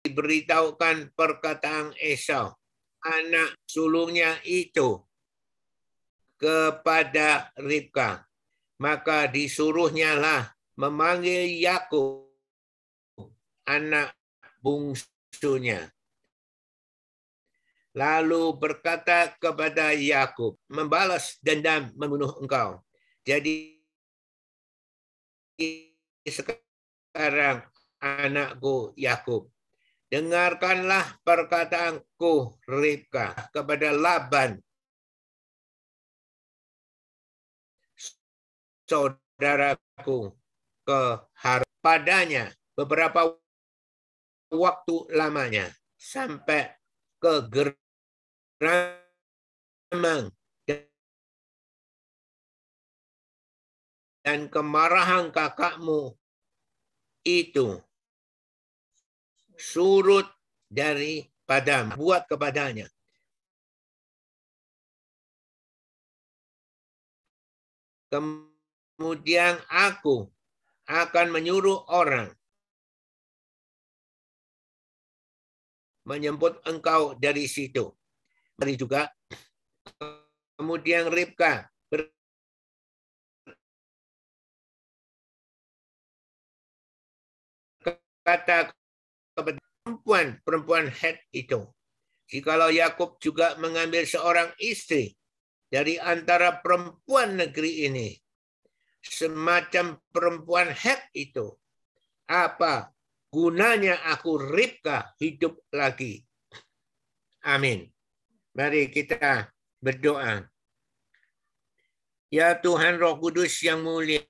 diberitahukan perkataan Esau, anak sulungnya itu kepada Ribka. Maka disuruhnya lah memanggil Yakub, anak bungsunya. Lalu berkata kepada Yakub, membalas dendam membunuh engkau. Jadi sekarang anakku Yakub, dengarkanlah perkataanku Ribka kepada Laban. Saudaraku ke padanya beberapa waktu lamanya sampai ke geramang. Dan kemarahan kakakmu itu surut dari padamu buat kepadanya kemudian aku akan menyuruh orang menyebut engkau dari situ. Mari juga kemudian Ribka berkata kepada perempuan perempuan Het itu, jikalau Yakub juga mengambil seorang istri dari antara perempuan negeri ini, semacam perempuan Het itu, apa gunanya aku Ribka hidup lagi. Amin. Mari kita berdoa. Ya Tuhan Roh Kudus yang mulia,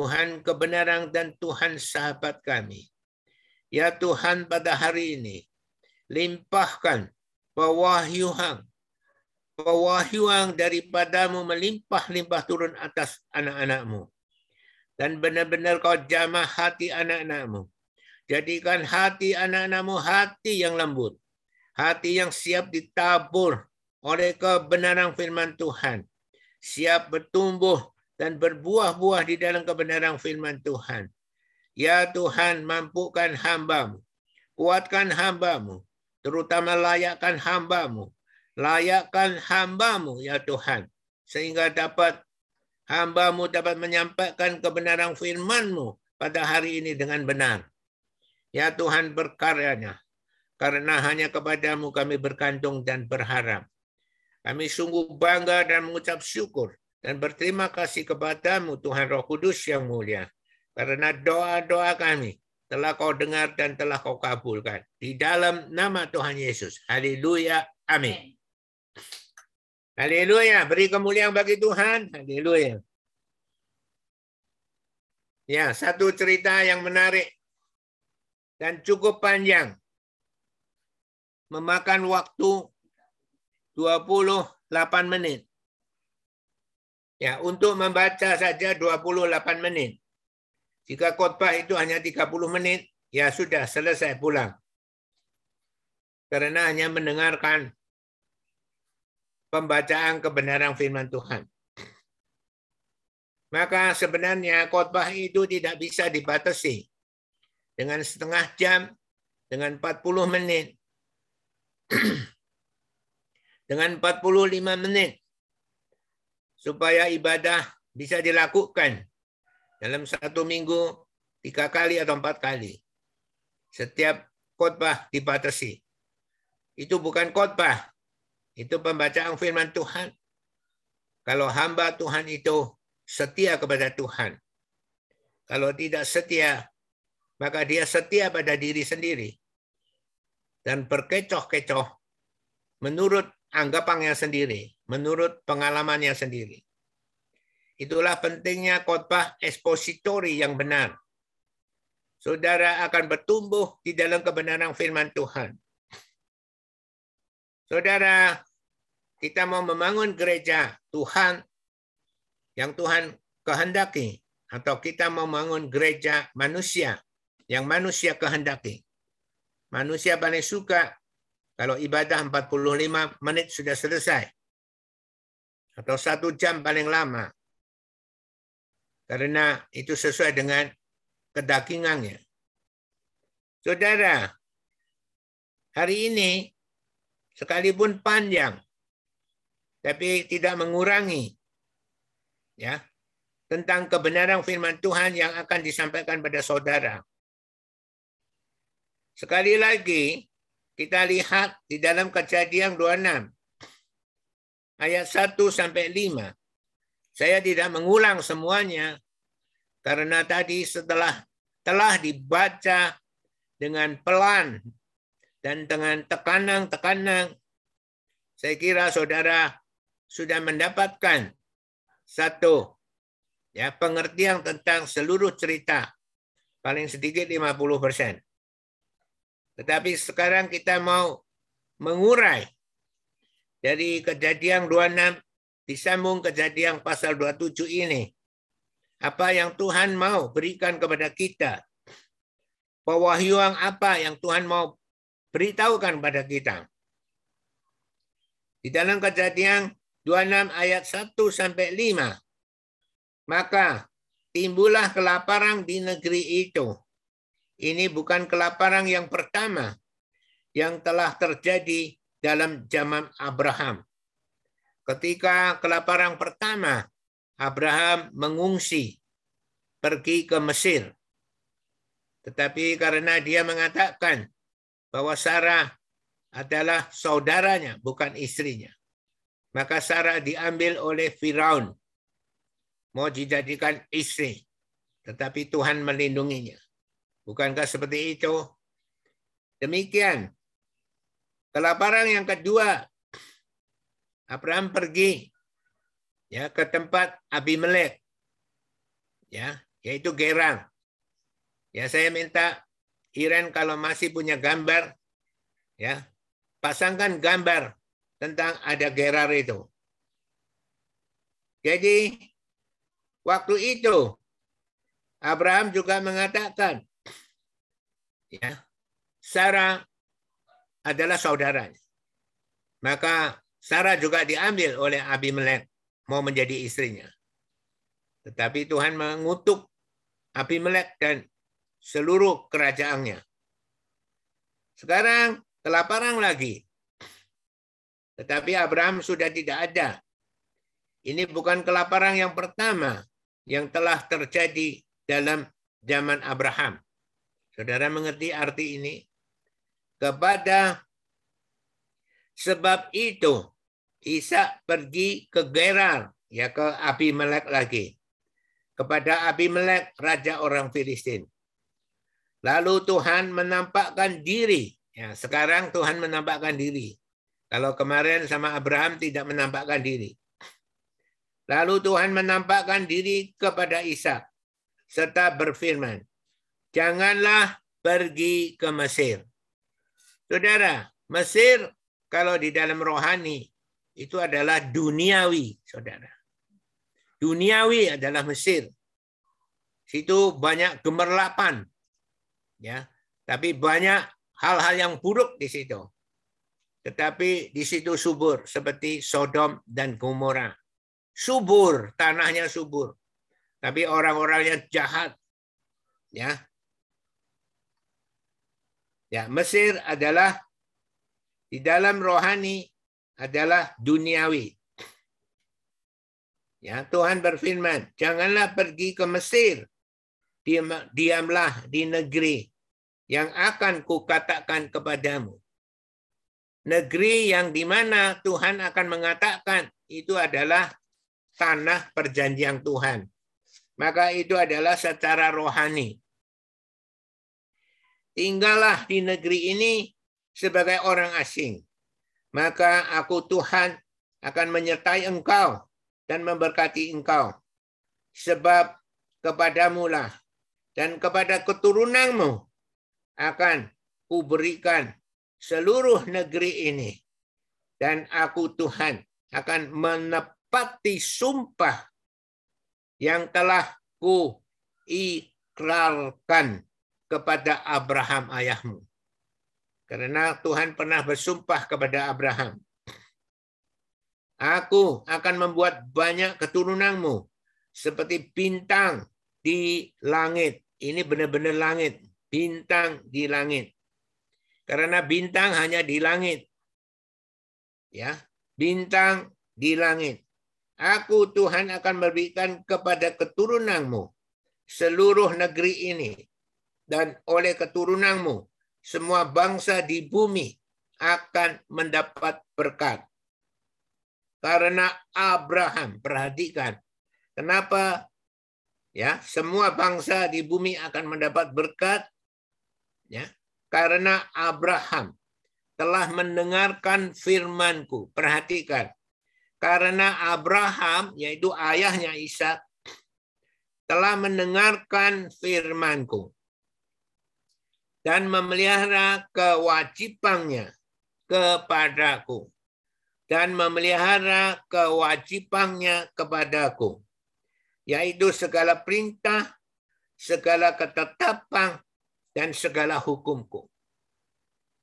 Tuhan kebenaran dan Tuhan sahabat kami. Ya Tuhan pada hari ini, limpahkan pewahyuan, pewahyuan daripadamu melimpah-limpah turun atas anak-anakmu. Dan benar-benar kau jamah hati anak-anakmu. Jadikan hati anak-anakmu hati yang lembut. Hati yang siap ditabur oleh kebenaran firman Tuhan. Siap bertumbuh dan berbuah-buah di dalam kebenaran firman Tuhan. Ya Tuhan, mampukan hambamu, kuatkan hambamu, terutama layakkan hambamu, layakkan hambamu ya Tuhan, sehingga dapat hambamu dapat menyampaikan kebenaran firmanmu pada hari ini dengan benar. Ya Tuhan berkaryanya, karena hanya kepadamu kami bergantung dan berharap. Kami sungguh bangga dan mengucap syukur dan berterima kasih kepadamu Tuhan Roh Kudus yang mulia. Karena doa-doa kami telah kau dengar dan telah kau kabulkan. Di dalam nama Tuhan Yesus. Haleluya. Amin. Haleluya. Beri kemuliaan bagi Tuhan. Haleluya. Ya, satu cerita yang menarik dan cukup panjang. Memakan waktu 28 menit. Ya, untuk membaca saja 28 menit. Jika khotbah itu hanya 30 menit, ya sudah selesai pulang. Karena hanya mendengarkan pembacaan kebenaran firman Tuhan. Maka sebenarnya khotbah itu tidak bisa dibatasi dengan setengah jam, dengan 40 menit, dengan 45 menit supaya ibadah bisa dilakukan dalam satu minggu tiga kali atau empat kali. Setiap khotbah dibatasi. Itu bukan khotbah, itu pembacaan firman Tuhan. Kalau hamba Tuhan itu setia kepada Tuhan. Kalau tidak setia, maka dia setia pada diri sendiri. Dan berkecoh-kecoh menurut anggapannya sendiri, menurut pengalamannya sendiri. Itulah pentingnya khotbah ekspositori yang benar. Saudara akan bertumbuh di dalam kebenaran firman Tuhan. Saudara, kita mau membangun gereja Tuhan yang Tuhan kehendaki atau kita mau membangun gereja manusia yang manusia kehendaki. Manusia paling suka kalau ibadah 45 menit sudah selesai. atau satu jam paling lama. Karena itu sesuai dengan kedagingannya. Saudara, hari ini sekalipun panjang, tapi tidak mengurangi ya tentang kebenaran firman Tuhan yang akan disampaikan pada saudara. Sekali lagi, kita lihat di dalam kejadian 26 ayat 1 sampai 5. Saya tidak mengulang semuanya karena tadi setelah telah dibaca dengan pelan dan dengan tekanan-tekanan, saya kira saudara sudah mendapatkan satu ya pengertian tentang seluruh cerita paling sedikit 50 persen. Tetapi sekarang kita mau mengurai dari kejadian 26 disambung kejadian pasal 27 ini. Apa yang Tuhan mau berikan kepada kita. Pewahyuan apa yang Tuhan mau beritahukan pada kita. Di dalam kejadian 26 ayat 1 sampai 5. Maka timbullah kelaparan di negeri itu. Ini bukan kelaparan yang pertama yang telah terjadi dalam zaman Abraham. Ketika kelaparan pertama, Abraham mengungsi pergi ke Mesir. Tetapi karena dia mengatakan bahwa Sarah adalah saudaranya, bukan istrinya. Maka Sarah diambil oleh Firaun. Mau dijadikan istri. Tetapi Tuhan melindunginya. Bukankah seperti itu? Demikian. Kelaparan yang kedua Abraham pergi ya ke tempat Abimelek ya yaitu Gerang ya saya minta Iren kalau masih punya gambar ya pasangkan gambar tentang ada Gerar itu jadi waktu itu Abraham juga mengatakan ya Sarah adalah saudaranya maka Sarah juga diambil oleh Abimelek mau menjadi istrinya. Tetapi Tuhan mengutuk Abimelek dan seluruh kerajaannya. Sekarang kelaparan lagi. Tetapi Abraham sudah tidak ada. Ini bukan kelaparan yang pertama yang telah terjadi dalam zaman Abraham. Saudara mengerti arti ini? Kepada Sebab itu Isa pergi ke Gerar, ya ke Abimelek lagi. Kepada Abimelek, raja orang Filistin. Lalu Tuhan menampakkan diri. Ya, sekarang Tuhan menampakkan diri. Kalau kemarin sama Abraham tidak menampakkan diri. Lalu Tuhan menampakkan diri kepada Isa serta berfirman, "Janganlah pergi ke Mesir." Saudara, Mesir kalau di dalam rohani itu adalah duniawi, saudara. Duniawi adalah Mesir. Situ banyak gemerlapan, ya. Tapi banyak hal-hal yang buruk di situ. Tetapi di situ subur seperti Sodom dan Gomora. Subur, tanahnya subur. Tapi orang-orangnya jahat. Ya. Ya, Mesir adalah di dalam rohani adalah duniawi. Ya, Tuhan berfirman, janganlah pergi ke Mesir. Diam, diamlah di negeri yang akan kukatakan kepadamu. Negeri yang di mana Tuhan akan mengatakan itu adalah tanah perjanjian Tuhan. Maka itu adalah secara rohani. Tinggallah di negeri ini sebagai orang asing. Maka aku Tuhan akan menyertai engkau dan memberkati engkau. Sebab kepadamulah dan kepada keturunanmu akan kuberikan seluruh negeri ini. Dan aku Tuhan akan menepati sumpah yang telah ku ikrarkan kepada Abraham ayahmu. Karena Tuhan pernah bersumpah kepada Abraham. Aku akan membuat banyak keturunanmu seperti bintang di langit. Ini benar-benar langit, bintang di langit. Karena bintang hanya di langit. Ya, bintang di langit. Aku Tuhan akan memberikan kepada keturunanmu seluruh negeri ini dan oleh keturunanmu semua bangsa di bumi akan mendapat berkat. Karena Abraham, perhatikan, kenapa ya semua bangsa di bumi akan mendapat berkat? Ya, karena Abraham telah mendengarkan firmanku. Perhatikan, karena Abraham, yaitu ayahnya Ishak, telah mendengarkan firmanku dan memelihara kewajibannya kepadaku dan memelihara kewajibannya kepadaku yaitu segala perintah segala ketetapan dan segala hukumku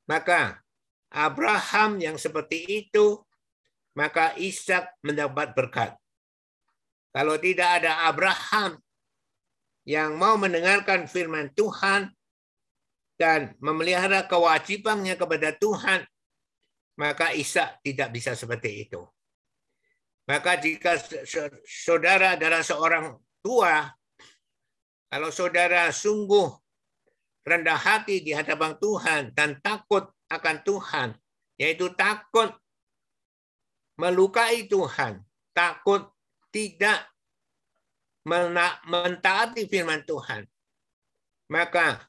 maka Abraham yang seperti itu maka Ishak mendapat berkat. Kalau tidak ada Abraham yang mau mendengarkan firman Tuhan dan memelihara kewajibannya kepada Tuhan, maka Ishak tidak bisa seperti itu. Maka jika saudara adalah seorang tua, kalau saudara sungguh rendah hati di hadapan Tuhan dan takut akan Tuhan, yaitu takut melukai Tuhan, takut tidak mentaati firman Tuhan, maka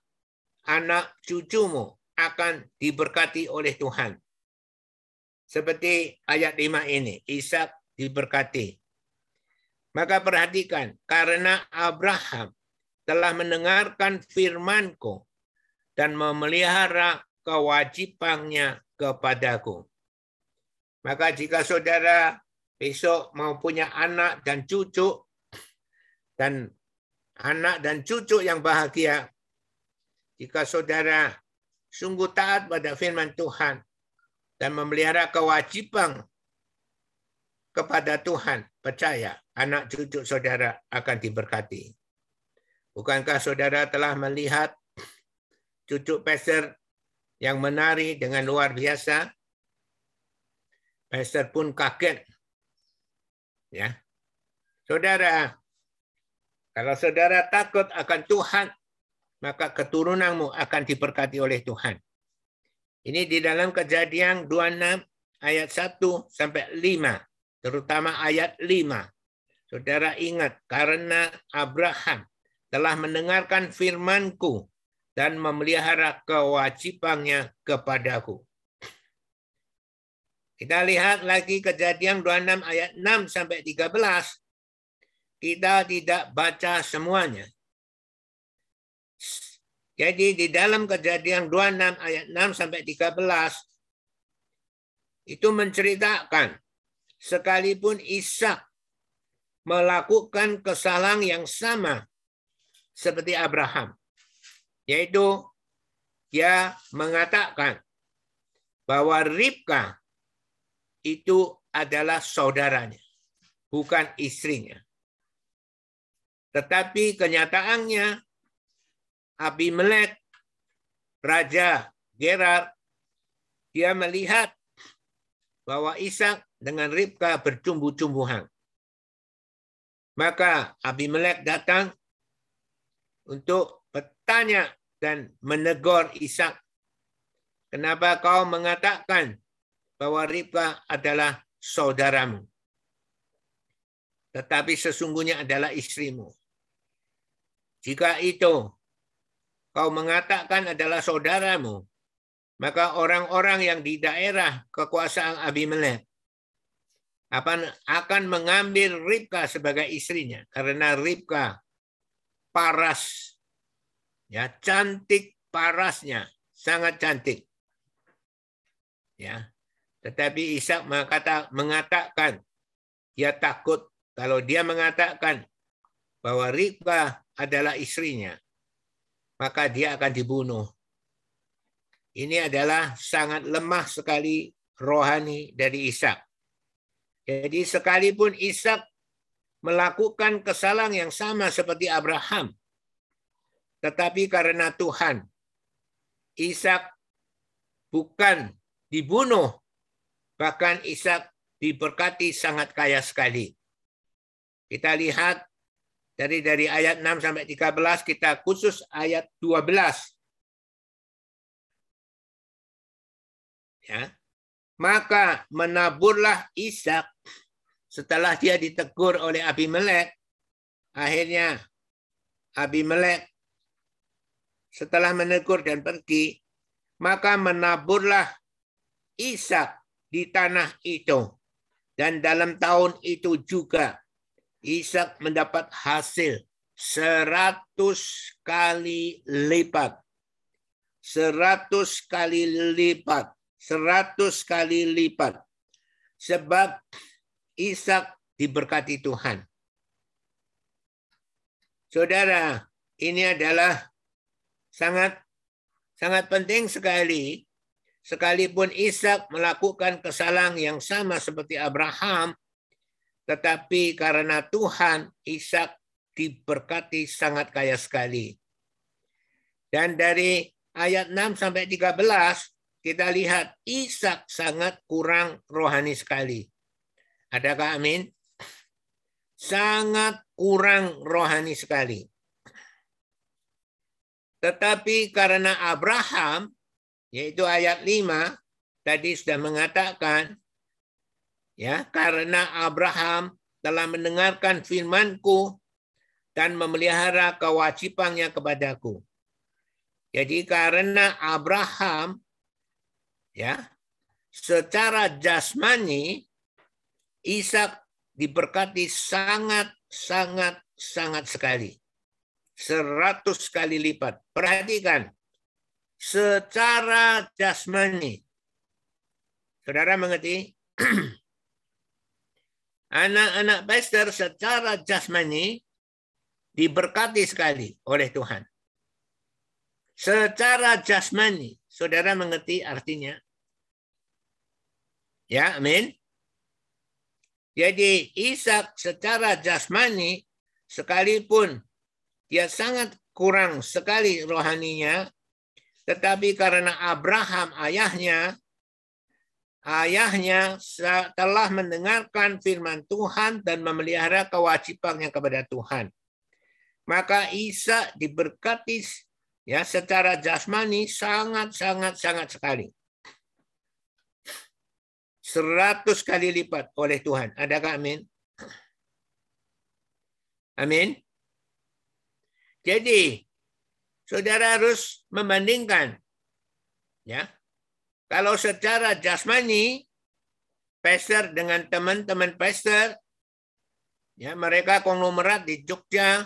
anak cucumu akan diberkati oleh Tuhan. Seperti ayat 5 ini, Ishak diberkati. Maka perhatikan, karena Abraham telah mendengarkan firmanku dan memelihara kewajibannya kepadaku. Maka jika saudara besok mau punya anak dan cucu, dan anak dan cucu yang bahagia, jika saudara sungguh taat pada firman Tuhan dan memelihara kewajiban kepada Tuhan, percaya anak cucu saudara akan diberkati. Bukankah saudara telah melihat cucu peser yang menari dengan luar biasa? Pastor pun kaget. Ya. Saudara, kalau saudara takut akan Tuhan, maka keturunanmu akan diberkati oleh Tuhan. Ini di dalam kejadian 26 ayat 1 sampai 5, terutama ayat 5. Saudara ingat, karena Abraham telah mendengarkan firmanku dan memelihara kewajibannya kepadaku. Kita lihat lagi kejadian 26 ayat 6 sampai 13. Kita tidak baca semuanya. Jadi di dalam kejadian 26 ayat 6 sampai 13 itu menceritakan sekalipun Ishak melakukan kesalahan yang sama seperti Abraham. Yaitu dia mengatakan bahwa Ribka itu adalah saudaranya, bukan istrinya. Tetapi kenyataannya Abimelek, Raja Gerar, dia melihat bahwa Ishak dengan Ribka bertumbuh-tumbuhan. Maka Abimelek datang untuk bertanya dan menegur Ishak. Kenapa kau mengatakan bahwa Ribka adalah saudaramu. Tetapi sesungguhnya adalah istrimu. Jika itu kau mengatakan adalah saudaramu, maka orang-orang yang di daerah kekuasaan Abimelek akan mengambil Ribka sebagai istrinya. Karena Ribka paras. Ya cantik parasnya. Sangat cantik. Ya tetapi Ishak mengatakan dia takut. Kalau dia mengatakan bahwa Ribka adalah istrinya, maka dia akan dibunuh. Ini adalah sangat lemah sekali rohani dari Ishak. Jadi sekalipun Ishak melakukan kesalahan yang sama seperti Abraham, tetapi karena Tuhan, Ishak bukan dibunuh, bahkan Ishak diberkati sangat kaya sekali. Kita lihat dari dari ayat 6 sampai 13 kita khusus ayat 12. Ya. Maka menaburlah Ishak setelah dia ditegur oleh Abimelek. Akhirnya Abimelek setelah menegur dan pergi, maka menaburlah Ishak di tanah itu. Dan dalam tahun itu juga Ishak mendapat hasil seratus kali lipat. Seratus kali lipat. Seratus kali lipat. Sebab Ishak diberkati Tuhan. Saudara, ini adalah sangat sangat penting sekali sekalipun Ishak melakukan kesalahan yang sama seperti Abraham tetapi karena Tuhan, Ishak diberkati sangat kaya sekali. Dan dari ayat 6 sampai 13, kita lihat Ishak sangat kurang rohani sekali. Adakah amin? Sangat kurang rohani sekali. Tetapi karena Abraham, yaitu ayat 5, tadi sudah mengatakan ya karena Abraham telah mendengarkan firmanku dan memelihara kewajibannya kepadaku. Jadi karena Abraham ya secara jasmani Ishak diberkati sangat sangat sangat sekali. Seratus kali lipat. Perhatikan. Secara jasmani. Saudara mengerti? anak-anak pastor secara jasmani diberkati sekali oleh Tuhan. Secara jasmani, saudara mengerti artinya? Ya, amin. Jadi Ishak secara jasmani sekalipun dia sangat kurang sekali rohaninya, tetapi karena Abraham ayahnya ayahnya telah mendengarkan firman Tuhan dan memelihara kewajibannya kepada Tuhan. Maka Isa diberkati ya secara jasmani sangat sangat sangat sekali. Seratus kali lipat oleh Tuhan. Adakah amin? Amin. Jadi, saudara harus membandingkan ya kalau secara jasmani, pastor dengan teman-teman pastor, ya mereka konglomerat di Jogja,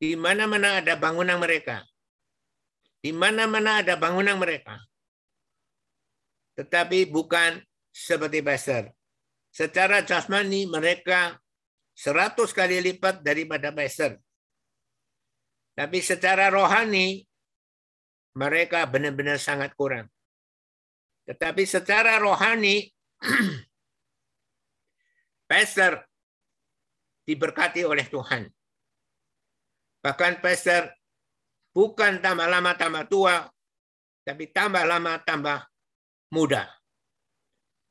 di mana-mana ada bangunan mereka. Di mana-mana ada bangunan mereka. Tetapi bukan seperti pastor. Secara jasmani mereka seratus kali lipat daripada pastor. Tapi secara rohani mereka benar-benar sangat kurang. Tetapi secara rohani, pastor diberkati oleh Tuhan. Bahkan pastor bukan tambah lama tambah tua, tapi tambah lama tambah muda.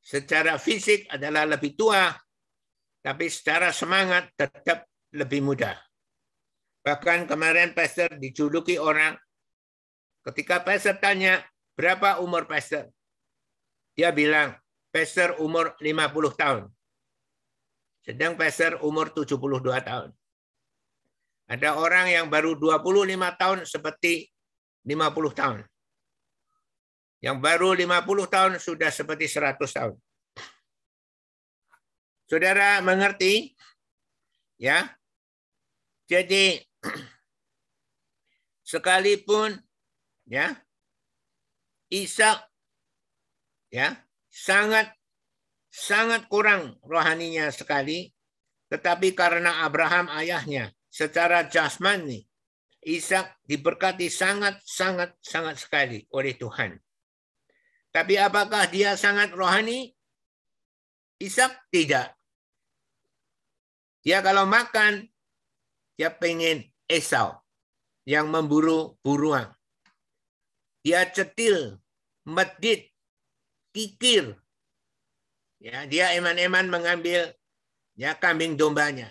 Secara fisik adalah lebih tua, tapi secara semangat tetap lebih muda. Bahkan kemarin pastor dijuluki orang, ketika pastor tanya, berapa umur pastor? Dia bilang, Pastor umur 50 tahun. Sedang Pastor umur 72 tahun. Ada orang yang baru 25 tahun seperti 50 tahun. Yang baru 50 tahun sudah seperti 100 tahun. Saudara mengerti? Ya. Jadi sekalipun ya Ishak ya sangat sangat kurang rohaninya sekali. Tetapi karena Abraham ayahnya secara jasmani Ishak diberkati sangat sangat sangat sekali oleh Tuhan. Tapi apakah dia sangat rohani? Ishak tidak. Dia kalau makan, dia pengen Esau yang memburu buruan. Dia cetil, medit, kikir. Ya, dia eman-eman mengambil ya kambing dombanya.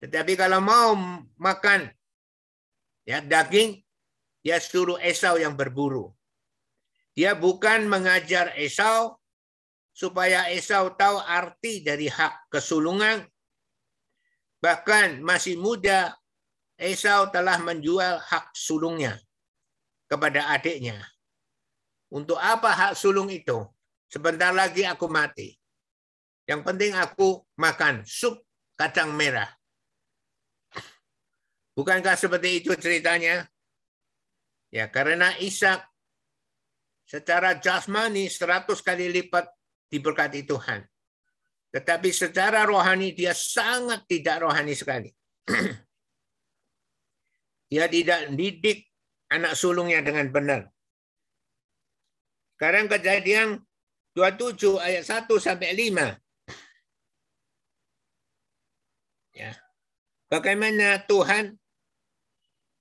Tetapi kalau mau makan ya daging, dia suruh Esau yang berburu. Dia bukan mengajar Esau supaya Esau tahu arti dari hak kesulungan. Bahkan masih muda, Esau telah menjual hak sulungnya kepada adiknya. Untuk apa hak sulung itu? Sebentar lagi aku mati. Yang penting aku makan sup kacang merah. Bukankah seperti itu ceritanya? Ya, karena Ishak secara jasmani 100 kali lipat diberkati Tuhan. Tetapi secara rohani dia sangat tidak rohani sekali. dia tidak didik anak sulungnya dengan benar. Sekarang kejadian 27 ayat 1 sampai 5. Ya. Bagaimana Tuhan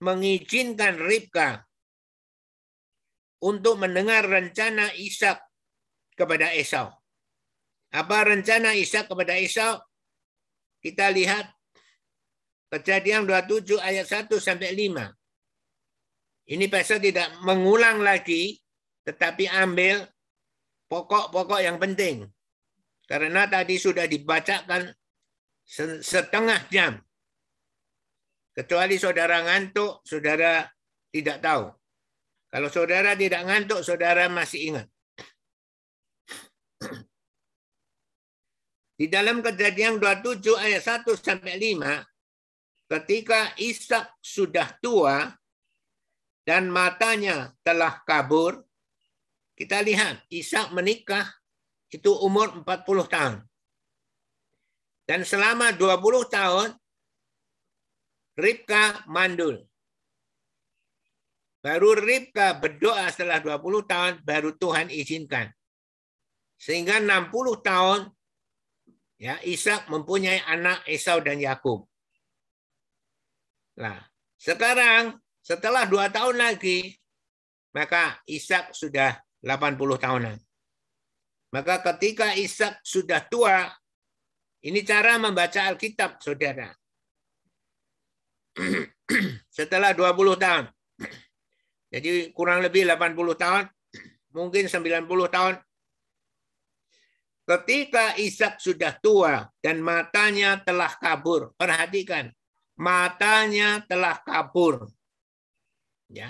mengizinkan Ribka untuk mendengar rencana Ishak kepada Esau. Apa rencana Ishak kepada Esau? Kita lihat Kejadian 27 ayat 1 sampai 5. Ini pasal tidak mengulang lagi, tetapi ambil pokok-pokok yang penting. Karena tadi sudah dibacakan setengah jam. Kecuali saudara ngantuk, saudara tidak tahu. Kalau saudara tidak ngantuk, saudara masih ingat. Di dalam kejadian 27 ayat 1 sampai 5, ketika Ishak sudah tua dan matanya telah kabur, kita lihat Ishak menikah itu umur 40 tahun. Dan selama 20 tahun, Ribka mandul. Baru Ribka berdoa setelah 20 tahun, baru Tuhan izinkan. Sehingga 60 tahun, ya Ishak mempunyai anak Esau dan Yakub. Nah, sekarang setelah dua tahun lagi, maka Ishak sudah 80 tahunan. Maka ketika Ishak sudah tua, ini cara membaca Alkitab, saudara. Setelah 20 tahun. Jadi kurang lebih 80 tahun, mungkin 90 tahun. Ketika Ishak sudah tua dan matanya telah kabur. Perhatikan, matanya telah kabur. Ya.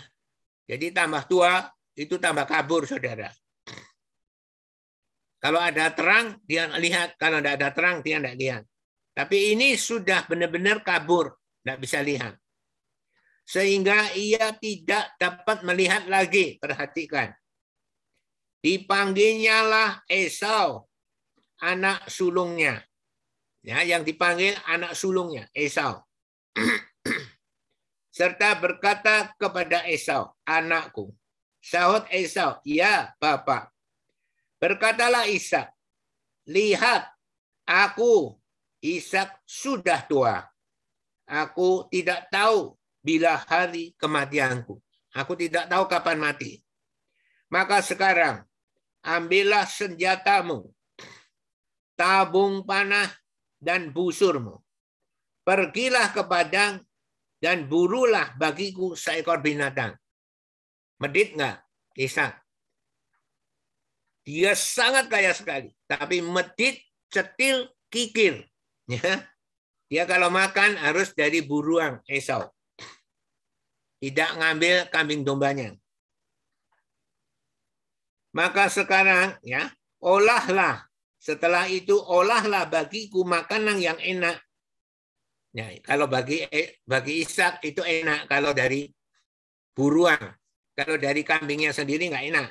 Jadi tambah tua itu tambah kabur, saudara. Kalau ada terang, dia lihat. Kalau tidak ada terang, dia tidak lihat. Tapi ini sudah benar-benar kabur. Tidak bisa lihat. Sehingga ia tidak dapat melihat lagi. Perhatikan. Dipanggilnya lah Esau, anak sulungnya. Ya, yang dipanggil anak sulungnya, Esau. Serta berkata kepada Esau, anakku. Sahut Esau, ya Bapak. Berkatalah Ishak, lihat aku Ishak sudah tua. Aku tidak tahu bila hari kematianku. Aku tidak tahu kapan mati. Maka sekarang ambillah senjatamu, tabung panah dan busurmu. Pergilah ke padang dan burulah bagiku seekor binatang. Medit nggak? Ishak. Dia sangat kaya sekali, tapi medit, cetil, kikir. Ya. Dia kalau makan harus dari buruang Esau. Tidak ngambil kambing dombanya. Maka sekarang ya, olahlah. Setelah itu olahlah bagiku makanan yang enak. Ya, kalau bagi eh, bagi Ishak itu enak kalau dari buruang. Kalau dari kambingnya sendiri nggak enak.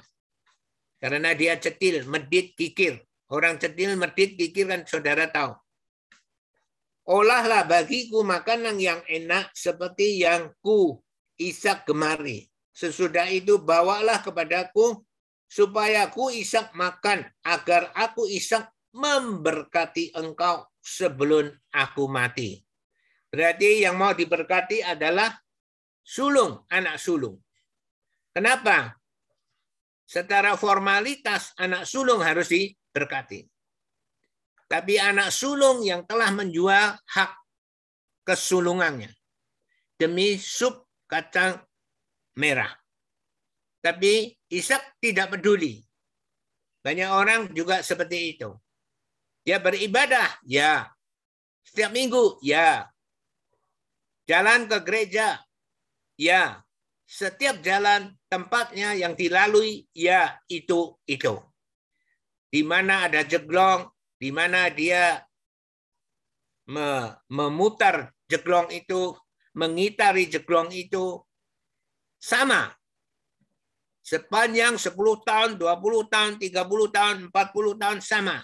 Karena dia cetil, medit, kikir. Orang cetil, medit, kikir kan saudara tahu. Olahlah bagiku makanan yang enak seperti yang ku isak gemari. Sesudah itu bawalah kepadaku supaya ku isak makan agar aku isak memberkati engkau sebelum aku mati. Berarti yang mau diberkati adalah sulung, anak sulung. Kenapa? Secara formalitas anak sulung harus diberkati. Tapi anak sulung yang telah menjual hak kesulungannya demi sup kacang merah. Tapi Ishak tidak peduli. Banyak orang juga seperti itu. Dia beribadah, ya. Setiap minggu, ya. Jalan ke gereja, ya. Setiap jalan tempatnya yang dilalui, ya itu itu. Di mana ada jeglong, di mana dia memutar jeglong itu, mengitari jeglong itu, sama. Sepanjang 10 tahun, 20 tahun, 30 tahun, 40 tahun sama.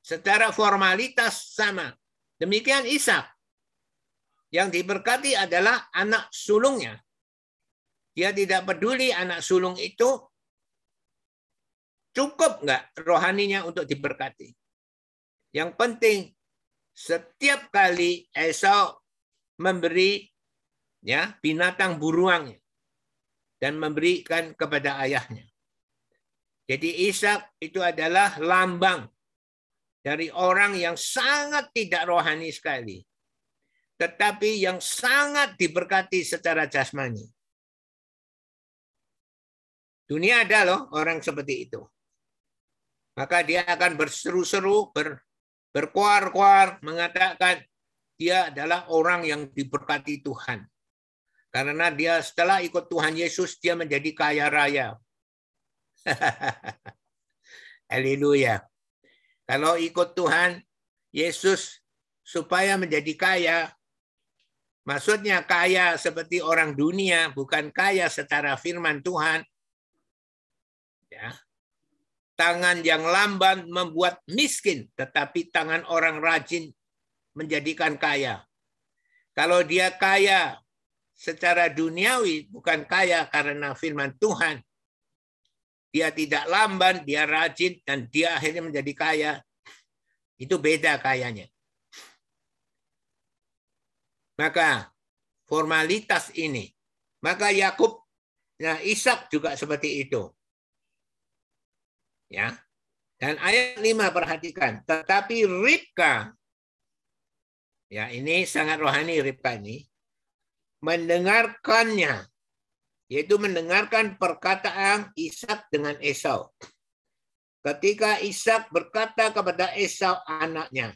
Secara formalitas sama. Demikian Ishak. Yang diberkati adalah anak sulungnya. Dia tidak peduli anak sulung itu cukup nggak rohaninya untuk diberkati. Yang penting setiap kali Esau memberi ya binatang buruangnya dan memberikan kepada ayahnya. Jadi Ishak itu adalah lambang dari orang yang sangat tidak rohani sekali. Tetapi yang sangat diberkati secara jasmani. Dunia ada loh orang seperti itu. Maka dia akan berseru-seru, ber, berkuar-kuar, mengatakan dia adalah orang yang diberkati Tuhan. Karena dia setelah ikut Tuhan Yesus, dia menjadi kaya raya. Haleluya. Kalau ikut Tuhan Yesus supaya menjadi kaya, maksudnya kaya seperti orang dunia, bukan kaya secara firman Tuhan. Tangan yang lamban membuat miskin, tetapi tangan orang rajin menjadikan kaya. Kalau dia kaya secara duniawi, bukan kaya karena firman Tuhan, dia tidak lamban, dia rajin, dan dia akhirnya menjadi kaya. Itu beda kayanya. Maka formalitas ini. Maka Yakub, nah Ishak juga seperti itu. Ya. Dan ayat 5 perhatikan. Tetapi Ribka, ya ini sangat rohani Ribka ini, mendengarkannya yaitu mendengarkan perkataan Ishak dengan Esau. Ketika Ishak berkata kepada Esau anaknya,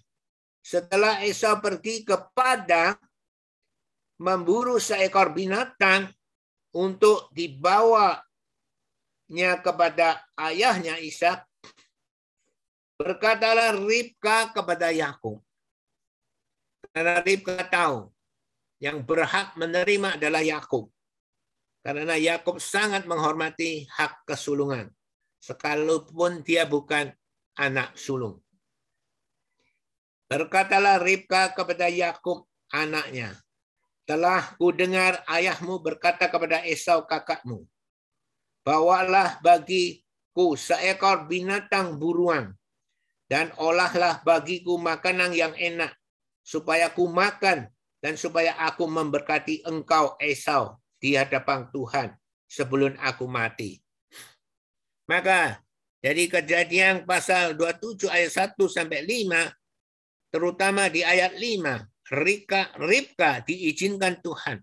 setelah Esau pergi ke padang memburu seekor binatang untuk dibawanya kepada ayahnya Ishak, berkatalah Ribka kepada Yakub. Karena Ribka tahu yang berhak menerima adalah Yakub. Karena Yakub sangat menghormati hak kesulungan, sekalipun dia bukan anak sulung. Berkatalah Ribka kepada Yakub anaknya, telah ku dengar ayahmu berkata kepada Esau kakakmu, bawalah bagiku seekor binatang buruan dan olahlah bagiku makanan yang enak supaya ku makan dan supaya aku memberkati engkau Esau di hadapan Tuhan sebelum aku mati. Maka dari kejadian pasal 27 ayat 1 sampai 5, terutama di ayat 5, Rika, Ribka diizinkan Tuhan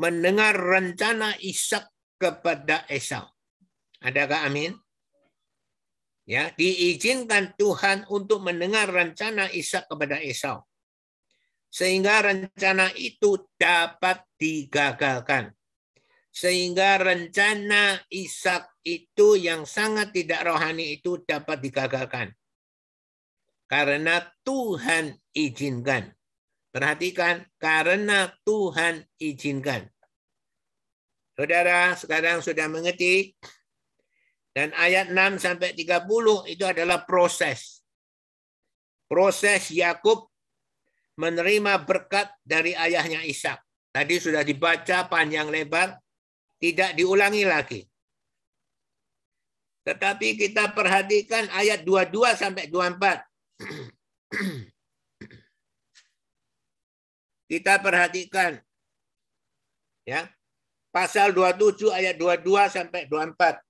mendengar rencana Ishak kepada Esau. Adakah amin? Ya, diizinkan Tuhan untuk mendengar rencana Ishak kepada Esau sehingga rencana itu dapat digagalkan. Sehingga rencana Ishak itu yang sangat tidak rohani itu dapat digagalkan. Karena Tuhan izinkan. Perhatikan, karena Tuhan izinkan. Saudara sekarang sudah mengerti dan ayat 6 sampai 30 itu adalah proses. Proses Yakub menerima berkat dari ayahnya Ishak. Tadi sudah dibaca panjang lebar, tidak diulangi lagi. Tetapi kita perhatikan ayat 22 sampai 24. Kita perhatikan ya. Pasal 27 ayat 22 sampai 24.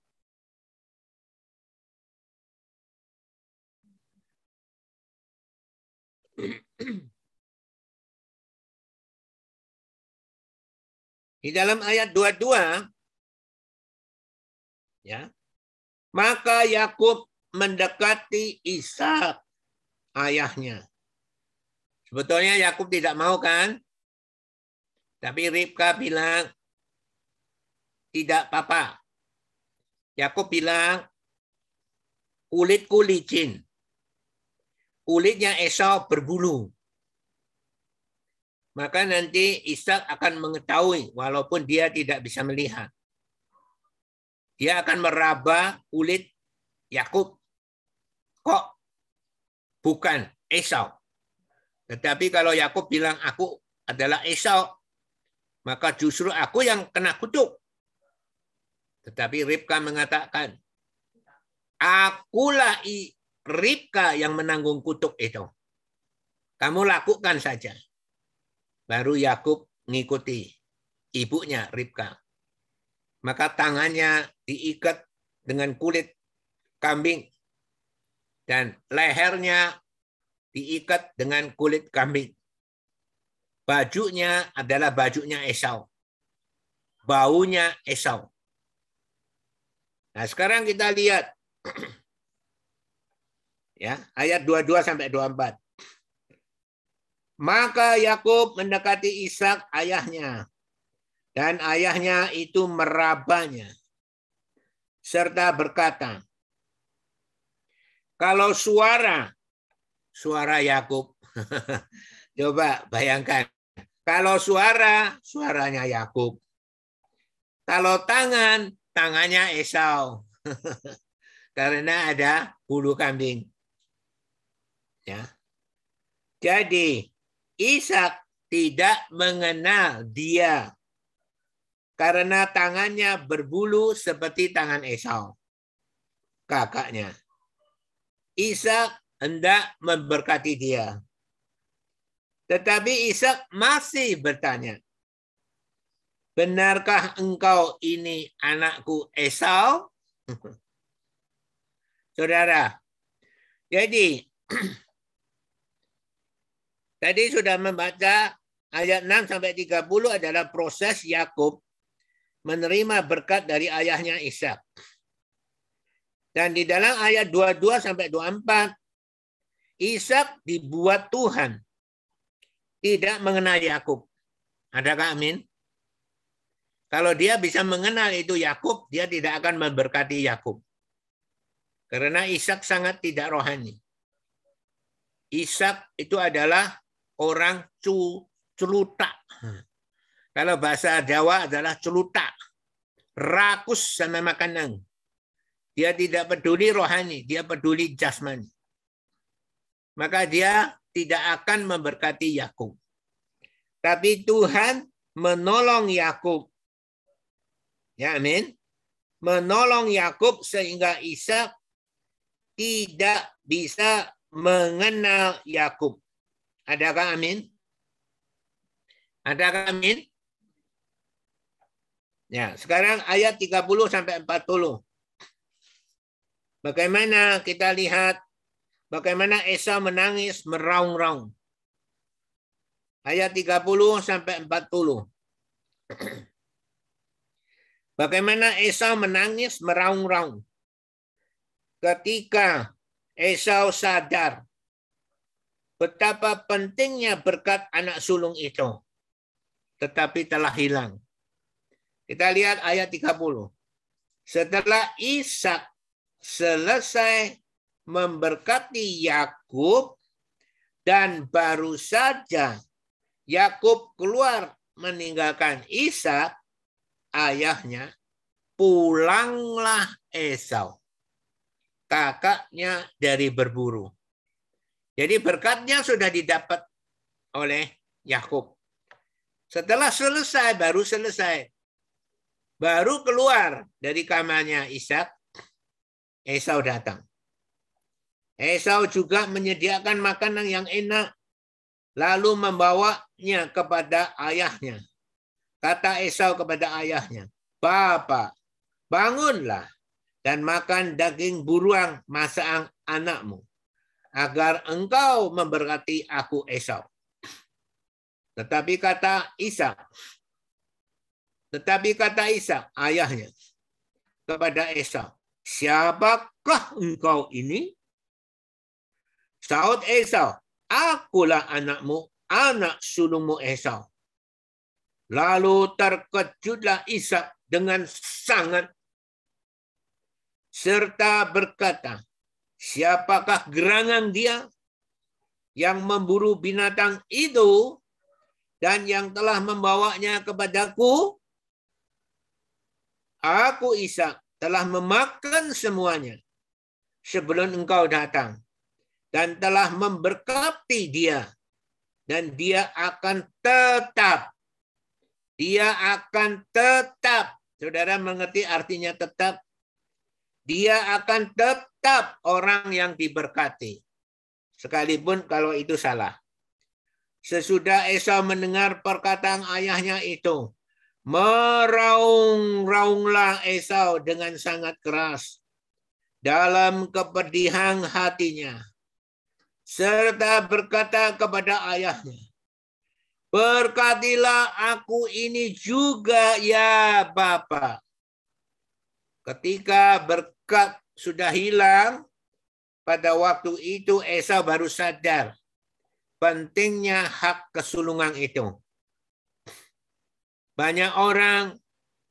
Di dalam ayat 22 ya. Maka Yakub mendekati Ishak ayahnya. Sebetulnya Yakub tidak mau kan? Tapi Ribka bilang, tidak apa-apa. Yakub bilang, kulitku licin. Kulitnya Esau berbulu. Maka nanti Ishak akan mengetahui walaupun dia tidak bisa melihat. Dia akan meraba kulit Yakub. Kok bukan Esau? Tetapi kalau Yakub bilang aku adalah Esau, maka justru aku yang kena kutuk. Tetapi Ribka mengatakan, akulah Ribka yang menanggung kutuk itu. Kamu lakukan saja. Baru Yakub ngikuti ibunya Ribka. Maka tangannya diikat dengan kulit kambing dan lehernya diikat dengan kulit kambing. Bajunya adalah bajunya Esau. Baunya Esau. Nah, sekarang kita lihat ya, ayat 22 sampai 24. Maka Yakub mendekati Ishak ayahnya dan ayahnya itu merabanya serta berkata, kalau suara suara Yakub. Coba bayangkan. Kalau suara, suaranya Yakub. Kalau tangan, tangannya Esau. Karena ada bulu kambing. Ya. Jadi, Ishak tidak mengenal dia karena tangannya berbulu seperti tangan Esau, kakaknya. Ishak hendak memberkati dia. Tetapi Ishak masih bertanya, Benarkah engkau ini anakku Esau? Saudara, jadi tadi sudah membaca ayat 6 sampai 30 adalah proses Yakub menerima berkat dari ayahnya Ishak. Dan di dalam ayat 22 sampai 24 Ishak dibuat Tuhan. Tidak mengenal Yakub. Adakah amin? Kalau dia bisa mengenal itu Yakub, dia tidak akan memberkati Yakub. Karena Ishak sangat tidak rohani. Ishak itu adalah orang cu, celutak. Kalau bahasa Jawa adalah celutak. Rakus sama makanan. Dia tidak peduli rohani, dia peduli jasmani maka dia tidak akan memberkati Yakub. Tapi Tuhan menolong Yakub. Ya, amin. Menolong Yakub sehingga Ishak tidak bisa mengenal Yakub. Adakah amin? Adakah amin? Ya, sekarang ayat 30 sampai 40. Bagaimana kita lihat Bagaimana Esa menangis meraung-raung. Ayat 30 sampai 40. Bagaimana Esau menangis meraung-raung. Ketika Esau sadar betapa pentingnya berkat anak sulung itu. Tetapi telah hilang. Kita lihat ayat 30. Setelah Ishak selesai memberkati Yakub dan baru saja Yakub keluar meninggalkan Ishak ayahnya pulanglah Esau kakaknya dari berburu. Jadi berkatnya sudah didapat oleh Yakub. Setelah selesai baru selesai. Baru keluar dari kamarnya Ishak, Esau datang. Esau juga menyediakan makanan yang enak, lalu membawanya kepada ayahnya. Kata Esau kepada ayahnya, Bapak, bangunlah dan makan daging buruang masaang anakmu, agar engkau memberkati aku Esau. Tetapi kata Isa, tetapi kata Isa, ayahnya, kepada Esau, siapakah engkau ini? Saud Esau, akulah anakmu, anak sulungmu Esau. Lalu terkejutlah Isa dengan sangat serta berkata, siapakah gerangan dia yang memburu binatang itu dan yang telah membawanya kepadaku? Aku Isa telah memakan semuanya sebelum engkau datang dan telah memberkati dia dan dia akan tetap. Dia akan tetap. Saudara mengerti artinya tetap dia akan tetap orang yang diberkati sekalipun kalau itu salah sesudah Esau mendengar perkataan ayahnya itu Meraung-raunglah Esau dengan sangat keras dalam kepedihan hatinya. Serta berkata kepada ayahnya, Berkatilah aku ini juga ya Bapak. Ketika berkat sudah hilang, pada waktu itu Esau baru sadar pentingnya hak kesulungan itu. Banyak orang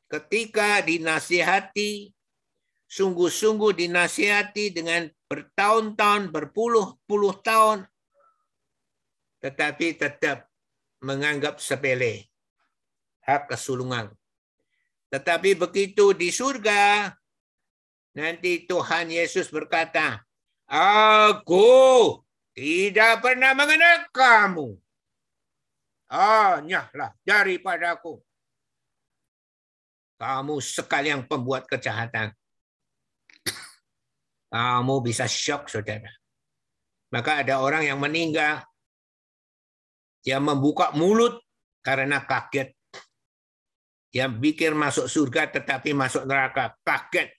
ketika dinasihati, sungguh-sungguh dinasihati dengan bertahun-tahun, berpuluh-puluh tahun, tetapi tetap menganggap sepele hak kesulungan. Tetapi begitu di surga, nanti Tuhan Yesus berkata, Aku tidak pernah mengenal kamu. Hanyalah daripadaku kamu sekalian pembuat kejahatan. Kamu bisa shock, saudara. Maka ada orang yang meninggal. Dia membuka mulut karena kaget. Dia pikir masuk surga tetapi masuk neraka. Kaget.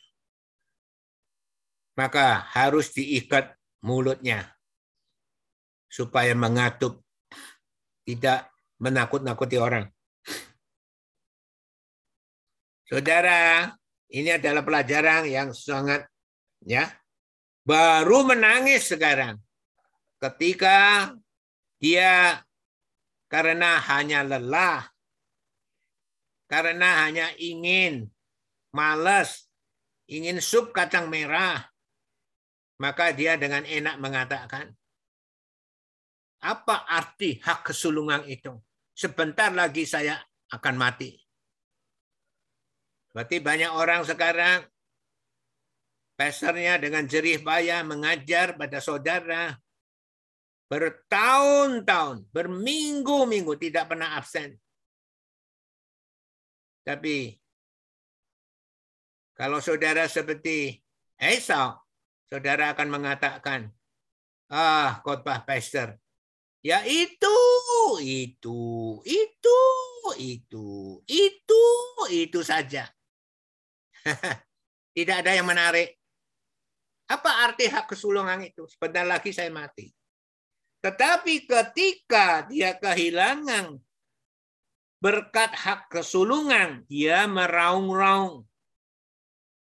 Maka harus diikat mulutnya. Supaya mengatup. Tidak menakut-nakuti orang. Saudara, ini adalah pelajaran yang sangat ya baru menangis sekarang ketika dia karena hanya lelah karena hanya ingin malas ingin sup kacang merah maka dia dengan enak mengatakan apa arti hak kesulungan itu sebentar lagi saya akan mati Berarti banyak orang sekarang pesernya dengan jerih payah mengajar pada saudara bertahun-tahun, berminggu-minggu tidak pernah absen. Tapi kalau saudara seperti Esau, saudara akan mengatakan, ah khotbah pastor, ya itu, itu, itu, itu, itu, itu saja. Tidak ada yang menarik. Apa arti hak kesulungan itu? Sebentar lagi saya mati. Tetapi ketika dia kehilangan berkat hak kesulungan, dia meraung-raung.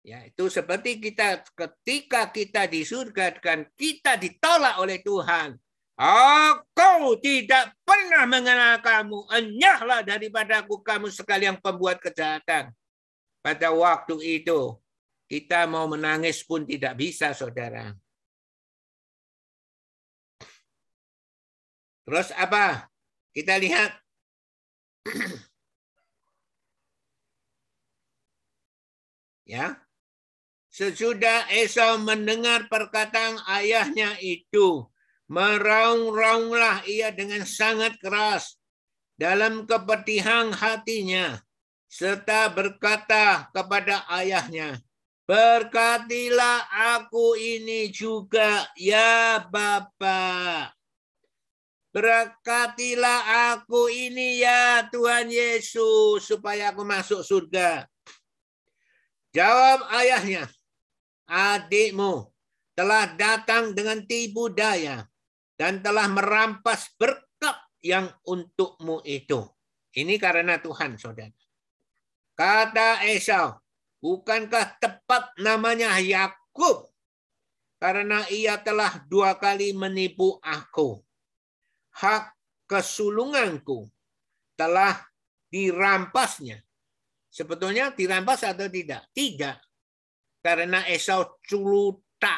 Ya, itu seperti kita ketika kita di surga dan kita ditolak oleh Tuhan. Aku tidak pernah mengenal kamu. Enyahlah daripadaku kamu sekalian pembuat kejahatan. Pada waktu itu, kita mau menangis pun tidak bisa, saudara. Terus apa? Kita lihat. ya. Sesudah Esau mendengar perkataan ayahnya itu, meraung-raunglah ia dengan sangat keras dalam kepedihan hatinya serta berkata kepada ayahnya, Berkatilah aku ini juga, ya Bapa. Berkatilah aku ini ya Tuhan Yesus, supaya aku masuk surga. Jawab ayahnya, adikmu telah datang dengan tipu daya dan telah merampas berkat yang untukmu itu. Ini karena Tuhan, saudara. Kata Esau, bukankah tepat namanya Yakub? Karena ia telah dua kali menipu aku. Hak kesulunganku telah dirampasnya. Sebetulnya dirampas atau tidak? Tidak. Karena Esau culuta.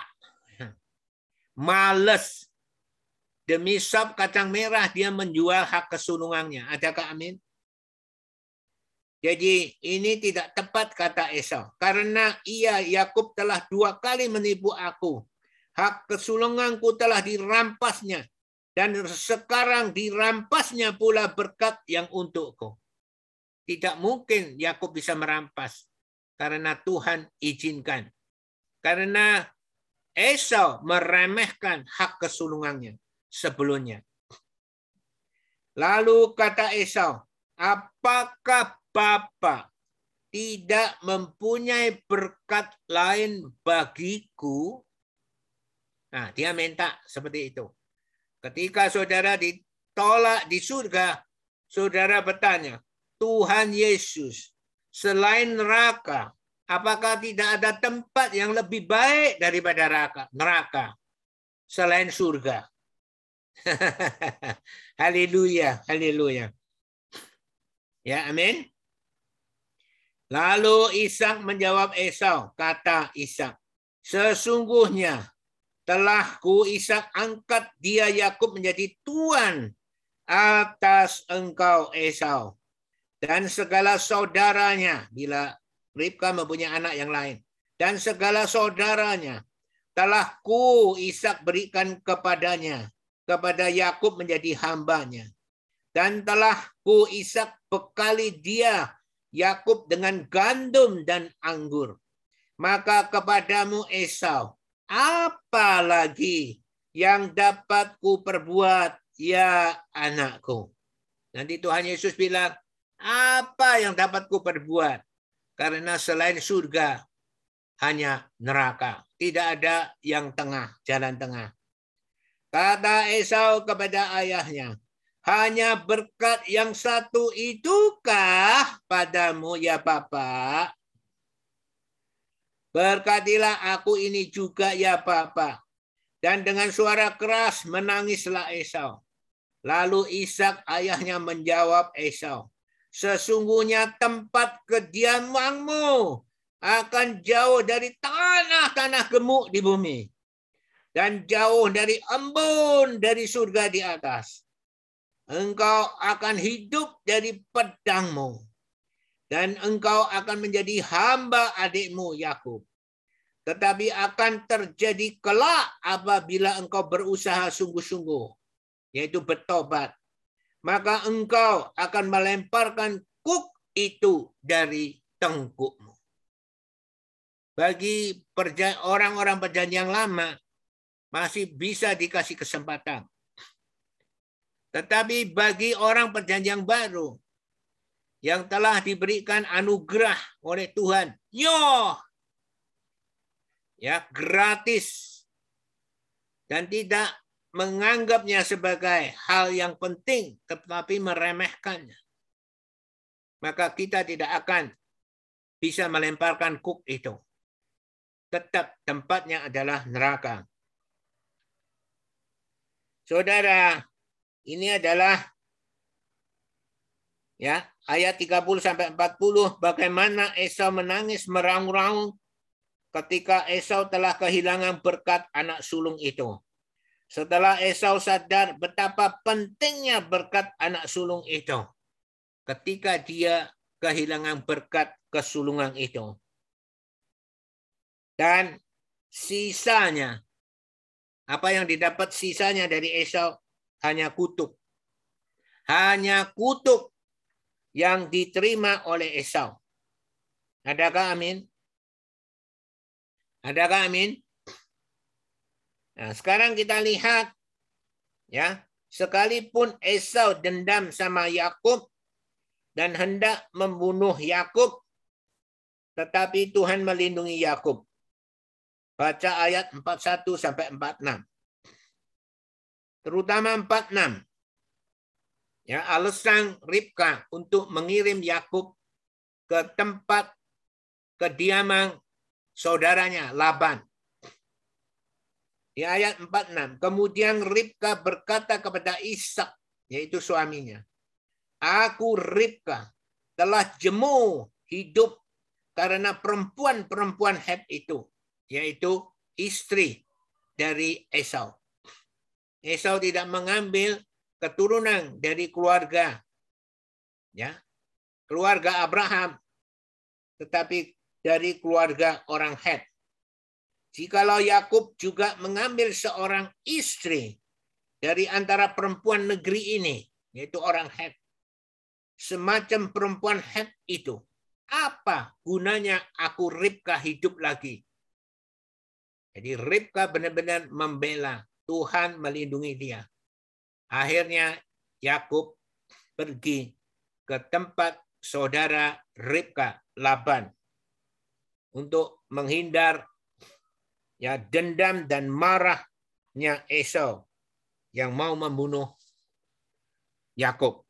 Males. Demi sop kacang merah dia menjual hak kesulungannya. Adakah amin? Jadi ini tidak tepat kata Esau. Karena ia Yakub telah dua kali menipu aku. Hak kesulunganku telah dirampasnya. Dan sekarang dirampasnya pula berkat yang untukku. Tidak mungkin Yakub bisa merampas. Karena Tuhan izinkan. Karena Esau meremehkan hak kesulungannya sebelumnya. Lalu kata Esau, apakah Bapa tidak mempunyai berkat lain bagiku, nah dia minta seperti itu. Ketika saudara ditolak di surga, saudara bertanya, Tuhan Yesus, selain neraka, apakah tidak ada tempat yang lebih baik daripada neraka? Neraka selain surga. haleluya, haleluya. Ya, amin. Lalu Ishak menjawab Esau, kata Ishak, sesungguhnya telah ku Ishak angkat dia Yakub menjadi tuan atas engkau Esau dan segala saudaranya bila Ribka mempunyai anak yang lain dan segala saudaranya telah ku Ishak berikan kepadanya kepada Yakub menjadi hambanya dan telah ku Ishak bekali dia Yakub dengan gandum dan anggur. Maka kepadamu Esau, apa lagi yang dapat ku perbuat ya anakku? Nanti Tuhan Yesus bilang, apa yang dapat ku perbuat? Karena selain surga, hanya neraka. Tidak ada yang tengah, jalan tengah. Kata Esau kepada ayahnya, hanya berkat yang satu itukah padamu ya Bapa? Berkatilah aku ini juga ya Bapa. Dan dengan suara keras menangislah Esau. Lalu Ishak ayahnya menjawab Esau, sesungguhnya tempat kediamanmu akan jauh dari tanah-tanah gemuk di bumi dan jauh dari embun dari surga di atas engkau akan hidup dari pedangmu dan engkau akan menjadi hamba adikmu Yakub. Tetapi akan terjadi kelak apabila engkau berusaha sungguh-sungguh, yaitu bertobat. Maka engkau akan melemparkan kuk itu dari tengkukmu. Bagi orang-orang perjanjian lama, masih bisa dikasih kesempatan tetapi bagi orang perjanjian baru yang telah diberikan anugerah oleh Tuhan, yo, ya gratis dan tidak menganggapnya sebagai hal yang penting, tetapi meremehkannya. Maka kita tidak akan bisa melemparkan kuk itu. Tetap tempatnya adalah neraka. Saudara, ini adalah ya ayat 30 sampai 40 bagaimana Esau menangis meraung-raung ketika Esau telah kehilangan berkat anak sulung itu. Setelah Esau sadar betapa pentingnya berkat anak sulung itu ketika dia kehilangan berkat kesulungan itu. Dan sisanya apa yang didapat sisanya dari Esau hanya kutuk. Hanya kutuk yang diterima oleh Esau. Adakah amin? Adakah amin? Nah, sekarang kita lihat ya, sekalipun Esau dendam sama Yakub dan hendak membunuh Yakub, tetapi Tuhan melindungi Yakub. Baca ayat 41 sampai 46. Terutama 46. Ya, alasan Ribka untuk mengirim Yakub ke tempat kediaman saudaranya Laban. Di ayat 46. Kemudian Ribka berkata kepada Ishak, yaitu suaminya, Aku Ribka telah jemu hidup karena perempuan-perempuan Het itu, yaitu istri dari Esau. Esau tidak mengambil keturunan dari keluarga ya, keluarga Abraham tetapi dari keluarga orang Het. Jikalau Yakub juga mengambil seorang istri dari antara perempuan negeri ini, yaitu orang Het, semacam perempuan Het itu, apa gunanya aku Ribka hidup lagi? Jadi Ribka benar-benar membela Tuhan melindungi dia. Akhirnya Yakub pergi ke tempat saudara Ribka Laban untuk menghindar ya dendam dan marahnya Esau yang mau membunuh Yakub.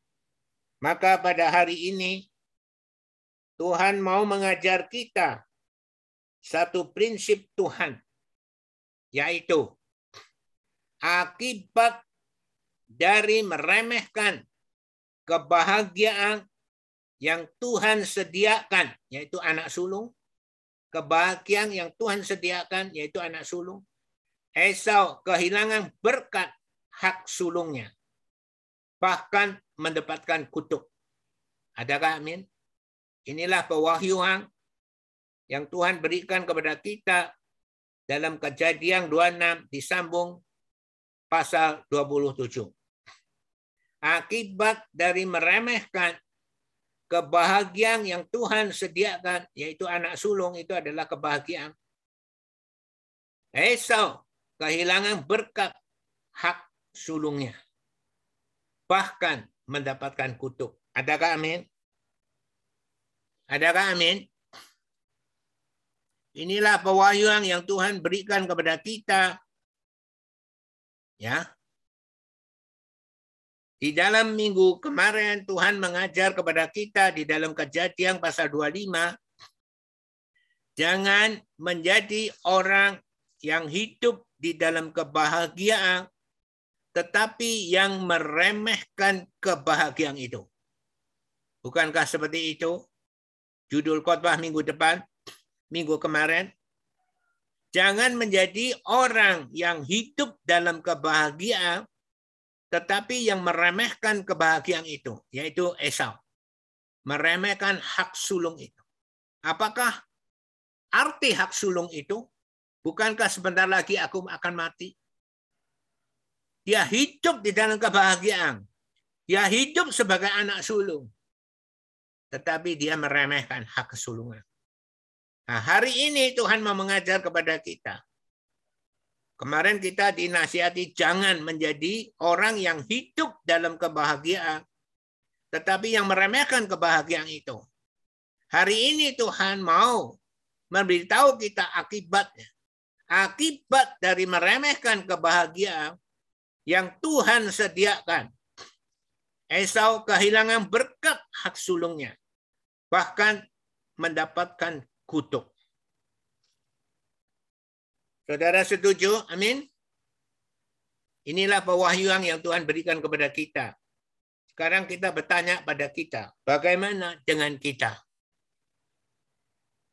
Maka pada hari ini Tuhan mau mengajar kita satu prinsip Tuhan yaitu akibat dari meremehkan kebahagiaan yang Tuhan sediakan yaitu anak sulung kebahagiaan yang Tuhan sediakan yaitu anak sulung. Esau kehilangan berkat hak sulungnya. Bahkan mendapatkan kutuk. Adakah amin? Inilah pewahyuan yang Tuhan berikan kepada kita dalam kejadian 26 disambung pasal 27. Akibat dari meremehkan kebahagiaan yang Tuhan sediakan, yaitu anak sulung itu adalah kebahagiaan. Esau kehilangan berkat hak sulungnya. Bahkan mendapatkan kutuk. Adakah amin? Adakah amin? Inilah pewahyuan yang Tuhan berikan kepada kita. Ya, di dalam minggu kemarin Tuhan mengajar kepada kita di dalam kejadian pasal 25 jangan menjadi orang yang hidup di dalam kebahagiaan tetapi yang meremehkan kebahagiaan itu. Bukankah seperti itu? Judul khotbah minggu depan, minggu kemarin. Jangan menjadi orang yang hidup dalam kebahagiaan tetapi yang meremehkan kebahagiaan itu, yaitu Esau. Meremehkan hak sulung itu. Apakah arti hak sulung itu? Bukankah sebentar lagi aku akan mati? Dia hidup di dalam kebahagiaan. Dia hidup sebagai anak sulung. Tetapi dia meremehkan hak kesulungan. Nah, hari ini Tuhan mau mengajar kepada kita Kemarin kita dinasihati jangan menjadi orang yang hidup dalam kebahagiaan, tetapi yang meremehkan kebahagiaan itu. Hari ini Tuhan mau memberitahu kita akibatnya. Akibat dari meremehkan kebahagiaan yang Tuhan sediakan. Esau kehilangan berkat hak sulungnya. Bahkan mendapatkan kutuk. Saudara setuju? Amin. Inilah pewahyuan yang Tuhan berikan kepada kita. Sekarang kita bertanya pada kita, bagaimana dengan kita?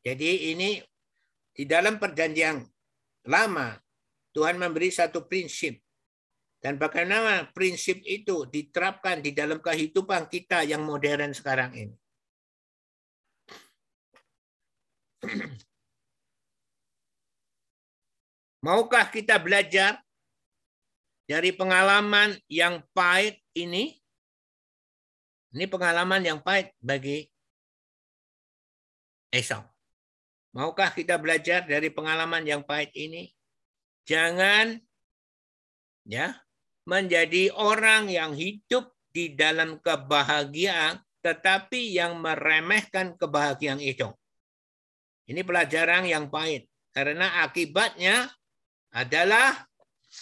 Jadi ini di dalam perjanjian lama Tuhan memberi satu prinsip dan bagaimana prinsip itu diterapkan di dalam kehidupan kita yang modern sekarang ini. Maukah kita belajar dari pengalaman yang pahit ini? Ini pengalaman yang pahit bagi Esau. Maukah kita belajar dari pengalaman yang pahit ini? Jangan ya menjadi orang yang hidup di dalam kebahagiaan tetapi yang meremehkan kebahagiaan itu. Ini pelajaran yang pahit karena akibatnya adalah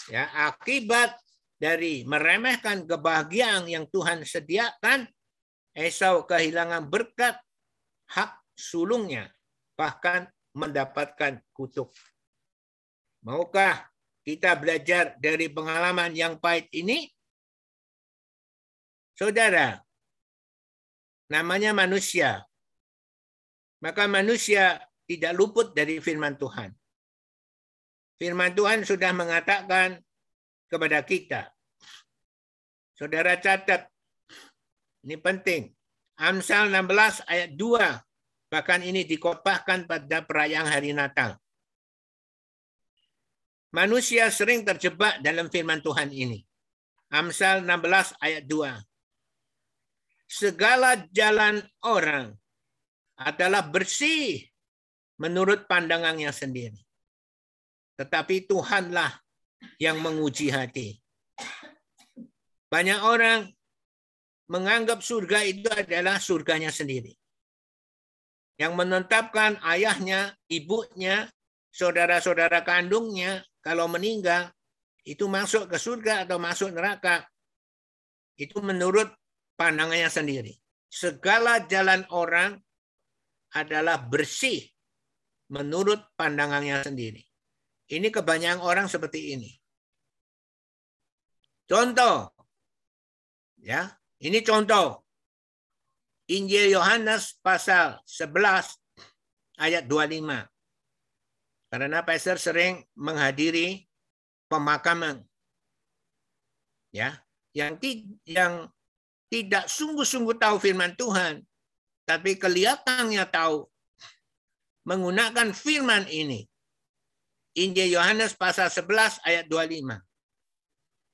ya akibat dari meremehkan kebahagiaan yang Tuhan sediakan Esau kehilangan berkat hak sulungnya bahkan mendapatkan kutuk. Maukah kita belajar dari pengalaman yang pahit ini? Saudara, namanya manusia. Maka manusia tidak luput dari firman Tuhan. Firman Tuhan sudah mengatakan kepada kita. Saudara catat, ini penting. Amsal 16 ayat 2 Bahkan ini dikotbahkan pada perayaan hari Natal. Manusia sering terjebak dalam firman Tuhan ini. Amsal 16 ayat 2. Segala jalan orang adalah bersih menurut pandangannya sendiri. Tetapi Tuhanlah yang menguji hati. Banyak orang menganggap surga itu adalah surganya sendiri yang menetapkan ayahnya, ibunya, saudara-saudara kandungnya kalau meninggal itu masuk ke surga atau masuk neraka. Itu menurut pandangannya sendiri. Segala jalan orang adalah bersih menurut pandangannya sendiri. Ini kebanyakan orang seperti ini. Contoh, ya, ini contoh. Injil Yohanes pasal 11 ayat 25. Karena Pastor sering menghadiri pemakaman. Ya, yang yang tidak sungguh-sungguh tahu firman Tuhan, tapi kelihatannya tahu menggunakan firman ini. Injil Yohanes pasal 11 ayat 25.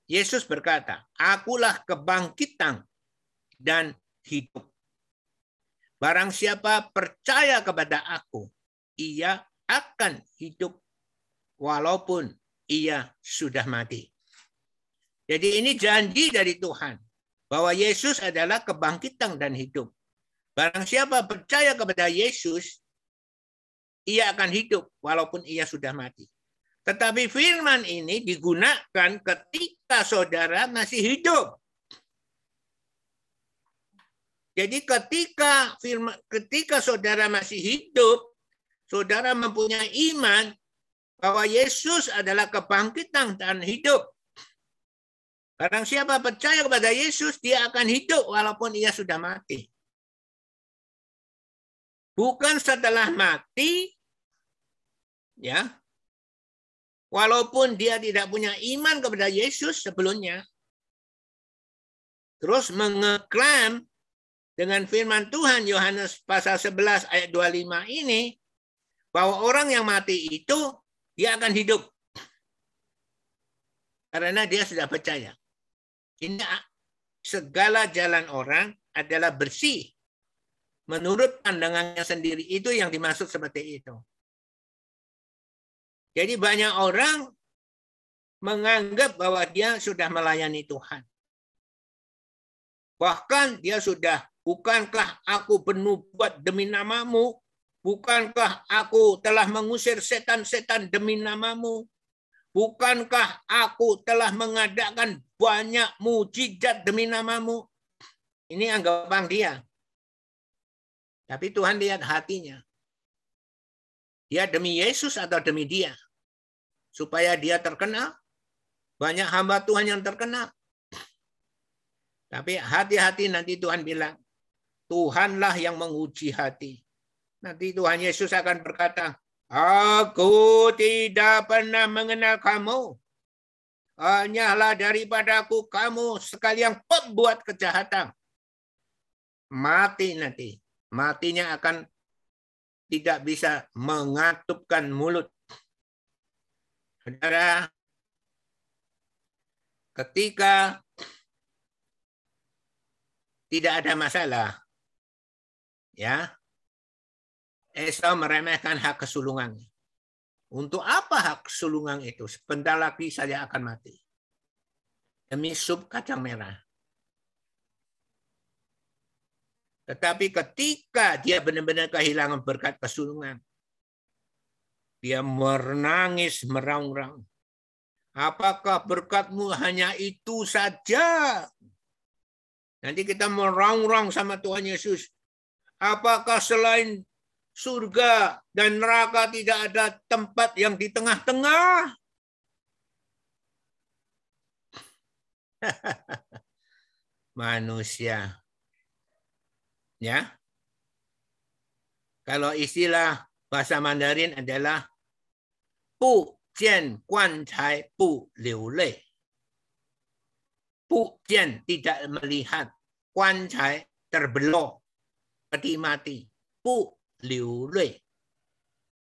Yesus berkata, Akulah kebangkitan dan hidup. Barang siapa percaya kepada aku, ia akan hidup walaupun ia sudah mati. Jadi ini janji dari Tuhan bahwa Yesus adalah kebangkitan dan hidup. Barang siapa percaya kepada Yesus, ia akan hidup walaupun ia sudah mati. Tetapi firman ini digunakan ketika saudara masih hidup. Jadi ketika firman, ketika saudara masih hidup, saudara mempunyai iman bahwa Yesus adalah kebangkitan dan hidup. Karena siapa percaya kepada Yesus, dia akan hidup walaupun ia sudah mati. Bukan setelah mati, ya, walaupun dia tidak punya iman kepada Yesus sebelumnya, terus mengeklaim dengan firman Tuhan Yohanes pasal 11 ayat 25 ini bahwa orang yang mati itu dia akan hidup. Karena dia sudah percaya. Ini segala jalan orang adalah bersih. Menurut pandangannya sendiri itu yang dimaksud seperti itu. Jadi banyak orang menganggap bahwa dia sudah melayani Tuhan. Bahkan dia sudah Bukankah aku bernubuat demi namamu? Bukankah aku telah mengusir setan-setan demi namamu? Bukankah aku telah mengadakan banyak mujizat demi namamu? Ini anggapan dia. Tapi Tuhan lihat hatinya. Dia demi Yesus atau demi dia? Supaya dia terkenal? Banyak hamba Tuhan yang terkenal. Tapi hati-hati nanti Tuhan bilang, Tuhanlah yang menguji hati. Nanti Tuhan Yesus akan berkata, Aku tidak pernah mengenal kamu. Hanyalah daripadaku kamu sekali yang pembuat kejahatan. Mati nanti. Matinya akan tidak bisa mengatupkan mulut. Saudara, ketika tidak ada masalah, ya Esau meremehkan hak kesulungannya. Untuk apa hak kesulungan itu? Sebentar lagi saya akan mati. Demi sup kacang merah. Tetapi ketika dia benar-benar kehilangan berkat kesulungan, dia menangis meraung-raung. Apakah berkatmu hanya itu saja? Nanti kita meraung-raung sama Tuhan Yesus. Apakah selain surga dan neraka tidak ada tempat yang di tengah-tengah. Manusia. Ya. Kalau istilah bahasa Mandarin adalah bu jian guan cai bu liu lei. Bu jian tidak melihat, guan cai terbelok, peti mati. Bu liu lui.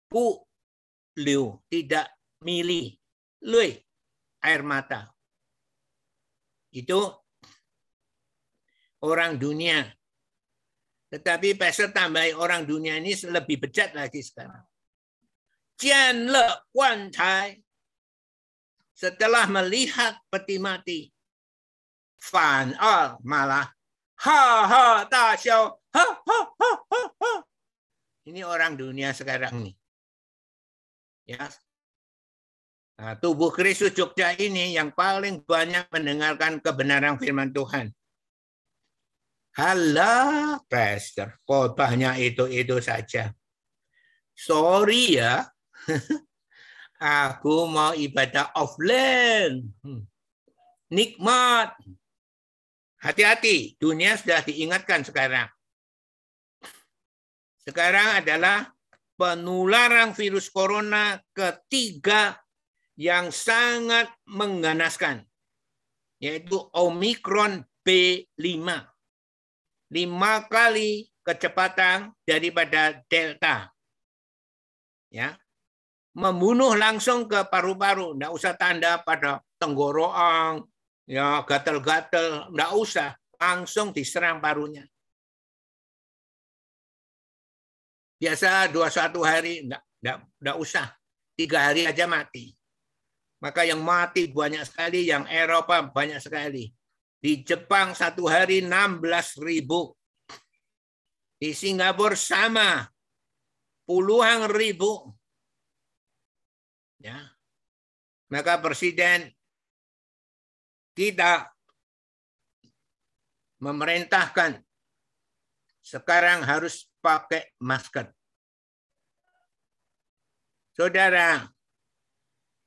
Bu liu tidak milih. Lui air mata. Itu orang dunia. Tetapi pasal tambah orang dunia ini lebih bejat lagi sekarang. Jian le guan cai. Setelah melihat peti mati, fan al malah ha ha ta xiao ha ha ha ha ha ini orang dunia sekarang nih. Ya. Nah, tubuh Kristus Jogja ini yang paling banyak mendengarkan kebenaran firman Tuhan. Halah, pastor, khotbahnya itu-itu saja. Sorry ya, aku mau ibadah offline. Hmm. Nikmat. Hati-hati, dunia sudah diingatkan sekarang. Sekarang adalah penularan virus corona ketiga yang sangat mengganaskan, yaitu Omikron B5. Lima kali kecepatan daripada Delta. Ya, membunuh langsung ke paru-paru, tidak usah tanda pada tenggorokan, ya gatel-gatel, tidak usah, langsung diserang parunya. Biasa dua satu hari, enggak, enggak, enggak usah. Tiga hari aja mati. Maka yang mati banyak sekali, yang Eropa banyak sekali. Di Jepang satu hari 16 ribu. Di Singapura sama. Puluhan ribu. Ya. Maka Presiden kita memerintahkan sekarang harus pakai masker. Saudara,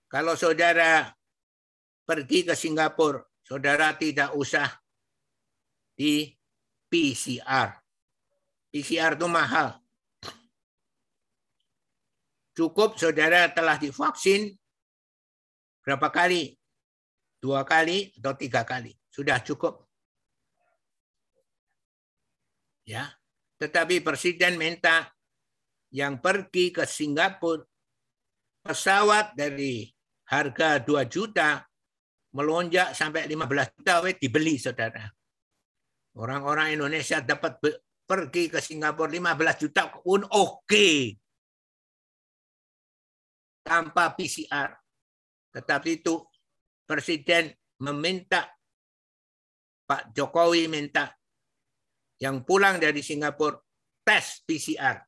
kalau saudara pergi ke Singapura, saudara tidak usah di PCR. PCR itu mahal. Cukup saudara telah divaksin berapa kali? Dua kali atau tiga kali. Sudah cukup. Ya, tetapi presiden minta yang pergi ke Singapura pesawat dari harga 2 juta melonjak sampai 15 juta we dibeli saudara. Orang-orang Indonesia dapat pergi ke Singapura 15 juta pun oke. Okay. Tanpa PCR. Tetapi itu presiden meminta Pak Jokowi minta yang pulang dari Singapura tes PCR.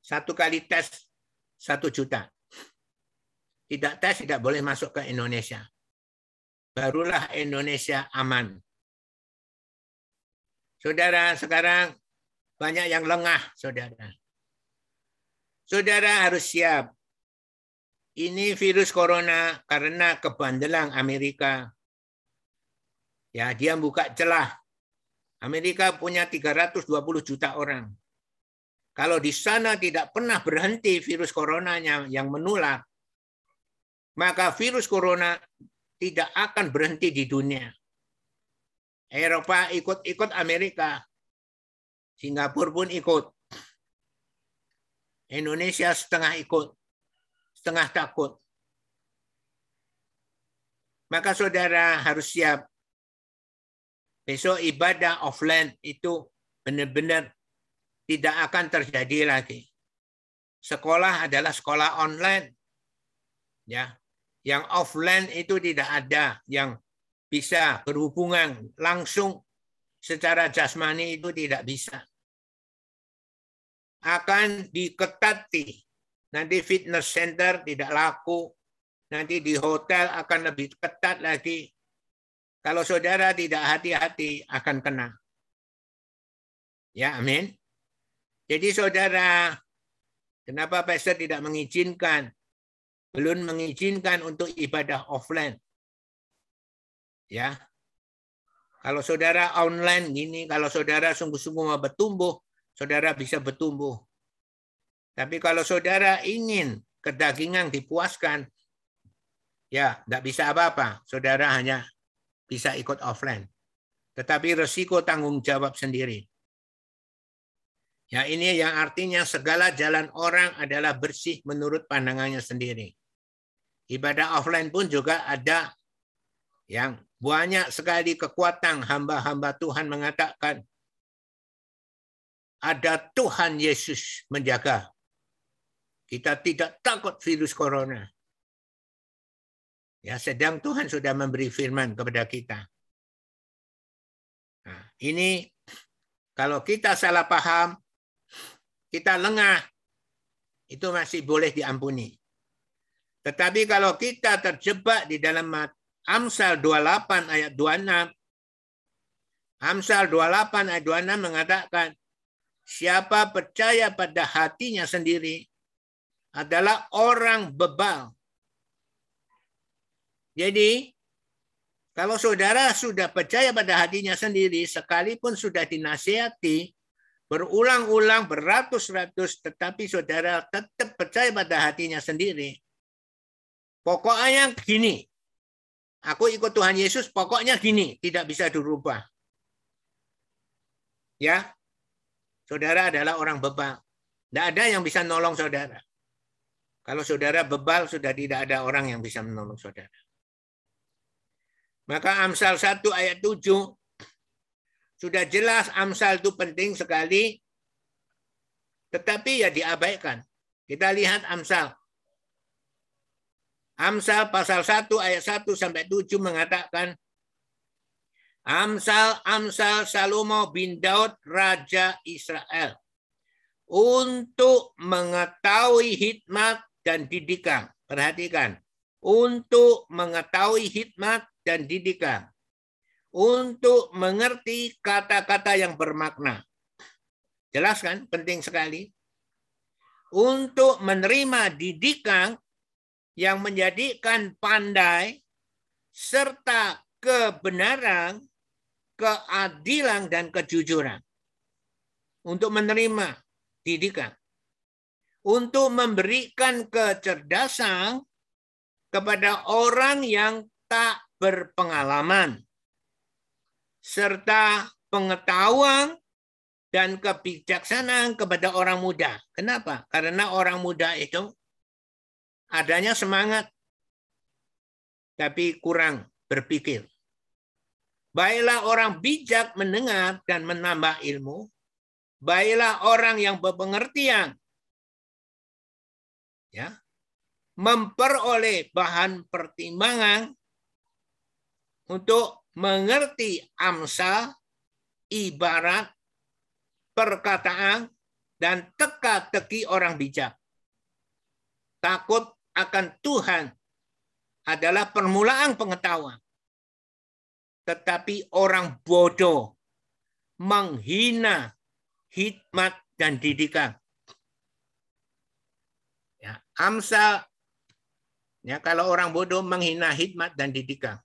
Satu kali tes satu juta. Tidak tes tidak boleh masuk ke Indonesia. Barulah Indonesia aman. Saudara, sekarang banyak yang lengah, saudara. Saudara harus siap. Ini virus corona karena kebandelan Amerika. Ya, dia buka celah Amerika punya 320 juta orang. Kalau di sana tidak pernah berhenti virus coronanya yang menular, maka virus corona tidak akan berhenti di dunia. Eropa ikut-ikut Amerika. Singapura pun ikut. Indonesia setengah ikut. Setengah takut. Maka saudara harus siap besok ibadah offline itu benar-benar tidak akan terjadi lagi. sekolah adalah sekolah online. Ya. Yang offline itu tidak ada yang bisa berhubungan langsung secara jasmani itu tidak bisa. Akan diketati. Nanti fitness center tidak laku. Nanti di hotel akan lebih ketat lagi. Kalau saudara tidak hati-hati akan kena. Ya, amin. Jadi saudara, kenapa pastor tidak mengizinkan belum mengizinkan untuk ibadah offline. Ya. Kalau saudara online gini, kalau saudara sungguh-sungguh mau bertumbuh, saudara bisa bertumbuh. Tapi kalau saudara ingin kedagingan dipuaskan, ya tidak bisa apa-apa. Saudara hanya bisa ikut offline. Tetapi resiko tanggung jawab sendiri. Ya ini yang artinya segala jalan orang adalah bersih menurut pandangannya sendiri. Ibadah offline pun juga ada yang banyak sekali kekuatan hamba-hamba Tuhan mengatakan ada Tuhan Yesus menjaga. Kita tidak takut virus corona. Ya, sedang Tuhan sudah memberi firman kepada kita. Nah, ini kalau kita salah paham, kita lengah, itu masih boleh diampuni. Tetapi kalau kita terjebak di dalam Amsal 28 ayat 26, Amsal 28 ayat 26 mengatakan, siapa percaya pada hatinya sendiri adalah orang bebal. Jadi, kalau saudara sudah percaya pada hatinya sendiri, sekalipun sudah dinasihati, berulang-ulang beratus-ratus, tetapi saudara tetap percaya pada hatinya sendiri, Pokoknya gini. Aku ikut Tuhan Yesus, pokoknya gini, tidak bisa dirubah. Ya, saudara adalah orang bebal. Tidak ada yang bisa nolong saudara. Kalau saudara bebal, sudah tidak ada orang yang bisa menolong saudara. Maka Amsal 1 ayat 7, sudah jelas Amsal itu penting sekali, tetapi ya diabaikan. Kita lihat Amsal Amsal pasal 1 ayat 1 sampai 7 mengatakan Amsal Amsal Salomo bin Daud raja Israel untuk mengetahui hikmat dan didikan. Perhatikan, untuk mengetahui hikmat dan didikan. Untuk mengerti kata-kata yang bermakna. Jelas kan? Penting sekali. Untuk menerima didikan yang menjadikan pandai serta kebenaran, keadilan dan kejujuran untuk menerima didikan, untuk memberikan kecerdasan kepada orang yang tak berpengalaman, serta pengetahuan dan kebijaksanaan kepada orang muda. Kenapa? Karena orang muda itu adanya semangat, tapi kurang berpikir. Baiklah orang bijak mendengar dan menambah ilmu. Baiklah orang yang berpengertian. Ya, memperoleh bahan pertimbangan untuk mengerti amsal, ibarat, perkataan, dan teka-teki orang bijak. Takut akan Tuhan adalah permulaan pengetahuan. Tetapi orang bodoh menghina hikmat dan didikan. Ya, Amsal ya kalau orang bodoh menghina hikmat dan didikan.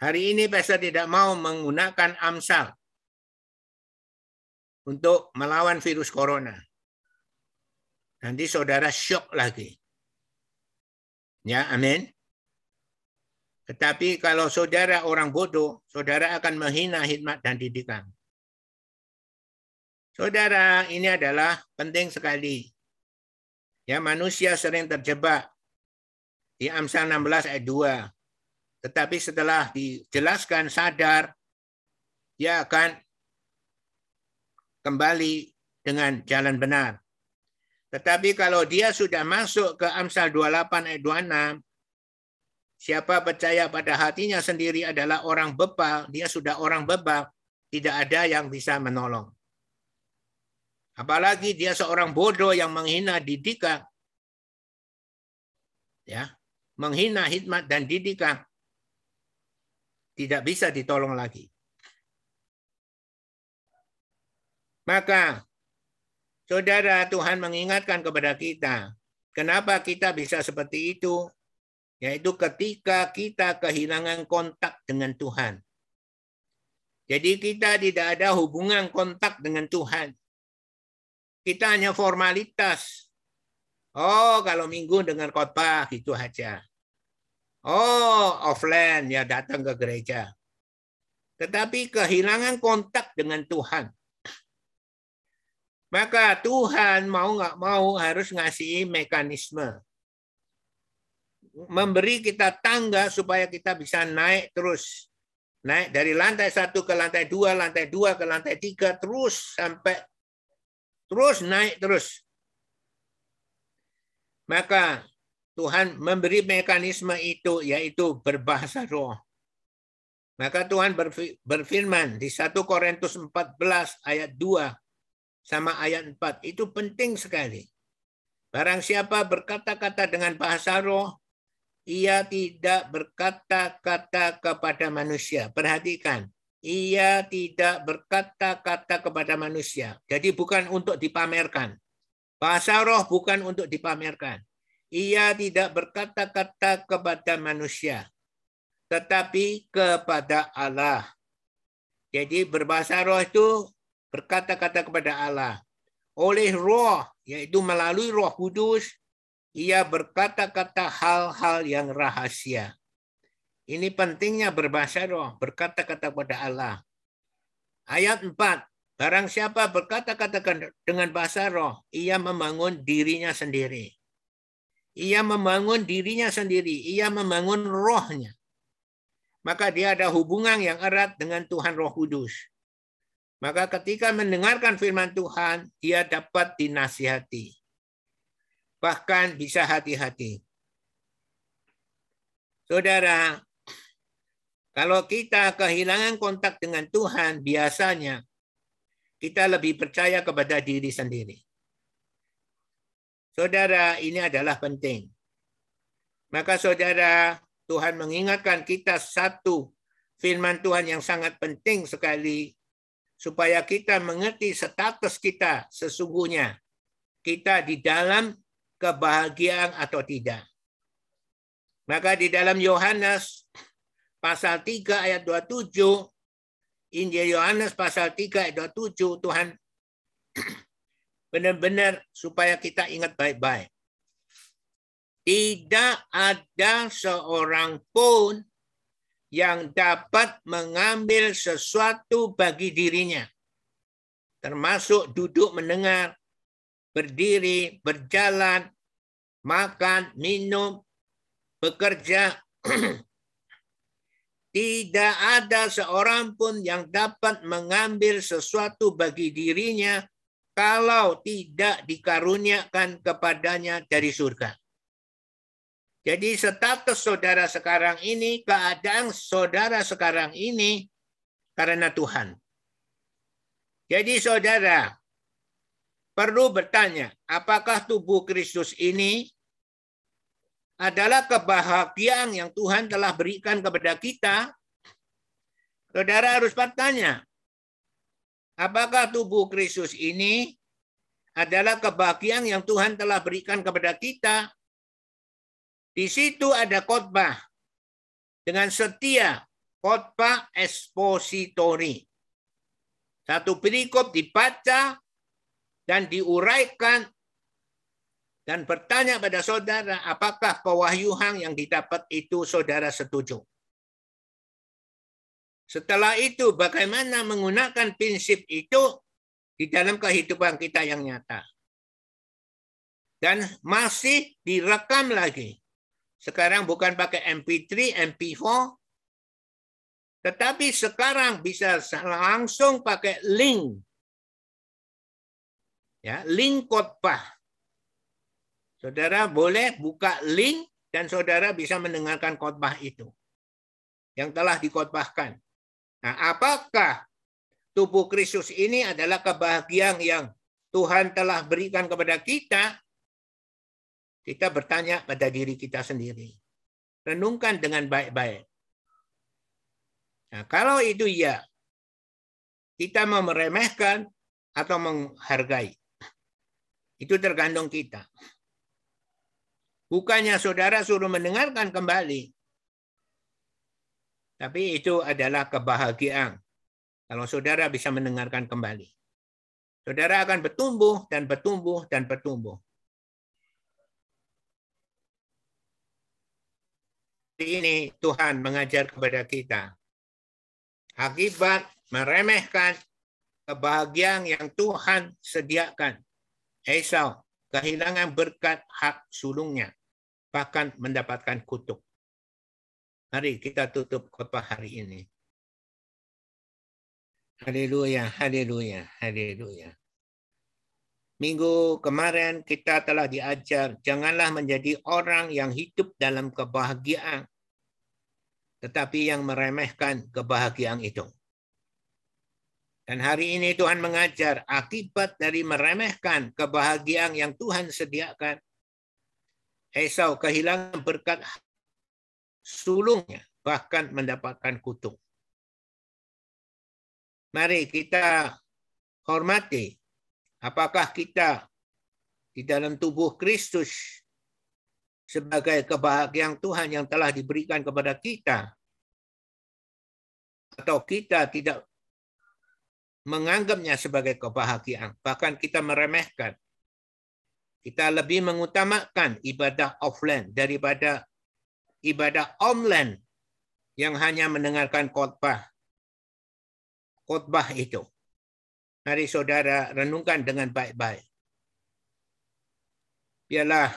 Hari ini pastor tidak mau menggunakan Amsal untuk melawan virus corona. Nanti saudara syok lagi. Ya, amin. Tetapi kalau saudara orang bodoh, saudara akan menghina hikmat dan didikan. Saudara, ini adalah penting sekali. Ya, manusia sering terjebak di Amsal 16 ayat 2. Tetapi setelah dijelaskan sadar, dia akan kembali dengan jalan benar. Tetapi kalau dia sudah masuk ke Amsal 28 ayat 26, siapa percaya pada hatinya sendiri adalah orang bebal, dia sudah orang bebal, tidak ada yang bisa menolong. Apalagi dia seorang bodoh yang menghina didikan. Ya, menghina hikmat dan didikan tidak bisa ditolong lagi. Maka Saudara, Tuhan mengingatkan kepada kita, kenapa kita bisa seperti itu? Yaitu ketika kita kehilangan kontak dengan Tuhan. Jadi kita tidak ada hubungan kontak dengan Tuhan. Kita hanya formalitas. Oh, kalau minggu dengan khotbah gitu aja. Oh, offline ya datang ke gereja. Tetapi kehilangan kontak dengan Tuhan. Maka Tuhan mau nggak mau harus ngasih mekanisme. Memberi kita tangga supaya kita bisa naik terus. Naik dari lantai satu ke lantai dua, lantai dua ke lantai tiga, terus sampai terus naik terus. Maka Tuhan memberi mekanisme itu, yaitu berbahasa roh. Maka Tuhan berfirman di 1 Korintus 14 ayat 2, sama ayat 4 itu penting sekali. Barang siapa berkata-kata dengan bahasa roh, ia tidak berkata-kata kepada manusia. Perhatikan, ia tidak berkata-kata kepada manusia. Jadi bukan untuk dipamerkan. Bahasa roh bukan untuk dipamerkan. Ia tidak berkata-kata kepada manusia, tetapi kepada Allah. Jadi berbahasa roh itu berkata-kata kepada Allah. Oleh roh, yaitu melalui roh kudus, ia berkata-kata hal-hal yang rahasia. Ini pentingnya berbahasa roh, berkata-kata kepada Allah. Ayat 4, barang siapa berkata-kata dengan bahasa roh, ia membangun dirinya sendiri. Ia membangun dirinya sendiri, ia membangun rohnya. Maka dia ada hubungan yang erat dengan Tuhan Roh Kudus. Maka ketika mendengarkan firman Tuhan, dia dapat dinasihati. Bahkan bisa hati-hati. Saudara, kalau kita kehilangan kontak dengan Tuhan, biasanya kita lebih percaya kepada diri sendiri. Saudara, ini adalah penting. Maka saudara, Tuhan mengingatkan kita satu firman Tuhan yang sangat penting sekali supaya kita mengerti status kita sesungguhnya. Kita di dalam kebahagiaan atau tidak. Maka di dalam Yohanes pasal 3 ayat 27, Injil Yohanes pasal 3 ayat 27, Tuhan benar-benar supaya kita ingat baik-baik. Tidak ada seorang pun yang dapat mengambil sesuatu bagi dirinya, termasuk duduk mendengar, berdiri, berjalan, makan, minum, bekerja. Tidak ada seorang pun yang dapat mengambil sesuatu bagi dirinya kalau tidak dikaruniakan kepadanya dari surga. Jadi status saudara sekarang ini, keadaan saudara sekarang ini karena Tuhan. Jadi saudara perlu bertanya, apakah tubuh Kristus ini adalah kebahagiaan yang Tuhan telah berikan kepada kita? Saudara harus bertanya, apakah tubuh Kristus ini adalah kebahagiaan yang Tuhan telah berikan kepada kita? Di situ ada khotbah dengan setia khotbah ekspositori. Satu perikop dibaca dan diuraikan dan bertanya pada saudara apakah pewahyuhan yang didapat itu saudara setuju. Setelah itu bagaimana menggunakan prinsip itu di dalam kehidupan kita yang nyata. Dan masih direkam lagi sekarang bukan pakai MP3, MP4, tetapi sekarang bisa langsung pakai link. Ya, link khotbah. Saudara boleh buka link dan saudara bisa mendengarkan khotbah itu yang telah dikhotbahkan. Nah, apakah tubuh Kristus ini adalah kebahagiaan yang Tuhan telah berikan kepada kita? Kita bertanya pada diri kita sendiri. Renungkan dengan baik-baik. Nah, kalau itu ya, kita mau meremehkan atau menghargai. Itu tergantung kita. Bukannya saudara suruh mendengarkan kembali. Tapi itu adalah kebahagiaan. Kalau saudara bisa mendengarkan kembali. Saudara akan bertumbuh dan bertumbuh dan bertumbuh. Ini Tuhan mengajar kepada kita. Akibat meremehkan kebahagiaan yang Tuhan sediakan Esau kehilangan berkat hak sulungnya, bahkan mendapatkan kutuk. Mari kita tutup khotbah hari ini. Haleluya, haleluya, haleluya. Minggu kemarin kita telah diajar, janganlah menjadi orang yang hidup dalam kebahagiaan, tetapi yang meremehkan kebahagiaan itu. Dan hari ini Tuhan mengajar akibat dari meremehkan kebahagiaan yang Tuhan sediakan. Esau kehilangan berkat sulungnya, bahkan mendapatkan kutuk. Mari kita hormati apakah kita di dalam tubuh Kristus sebagai kebahagiaan Tuhan yang telah diberikan kepada kita atau kita tidak menganggapnya sebagai kebahagiaan. Bahkan kita meremehkan. Kita lebih mengutamakan ibadah offline daripada ibadah online yang hanya mendengarkan khotbah. Khotbah itu. Mari saudara renungkan dengan baik-baik. Biarlah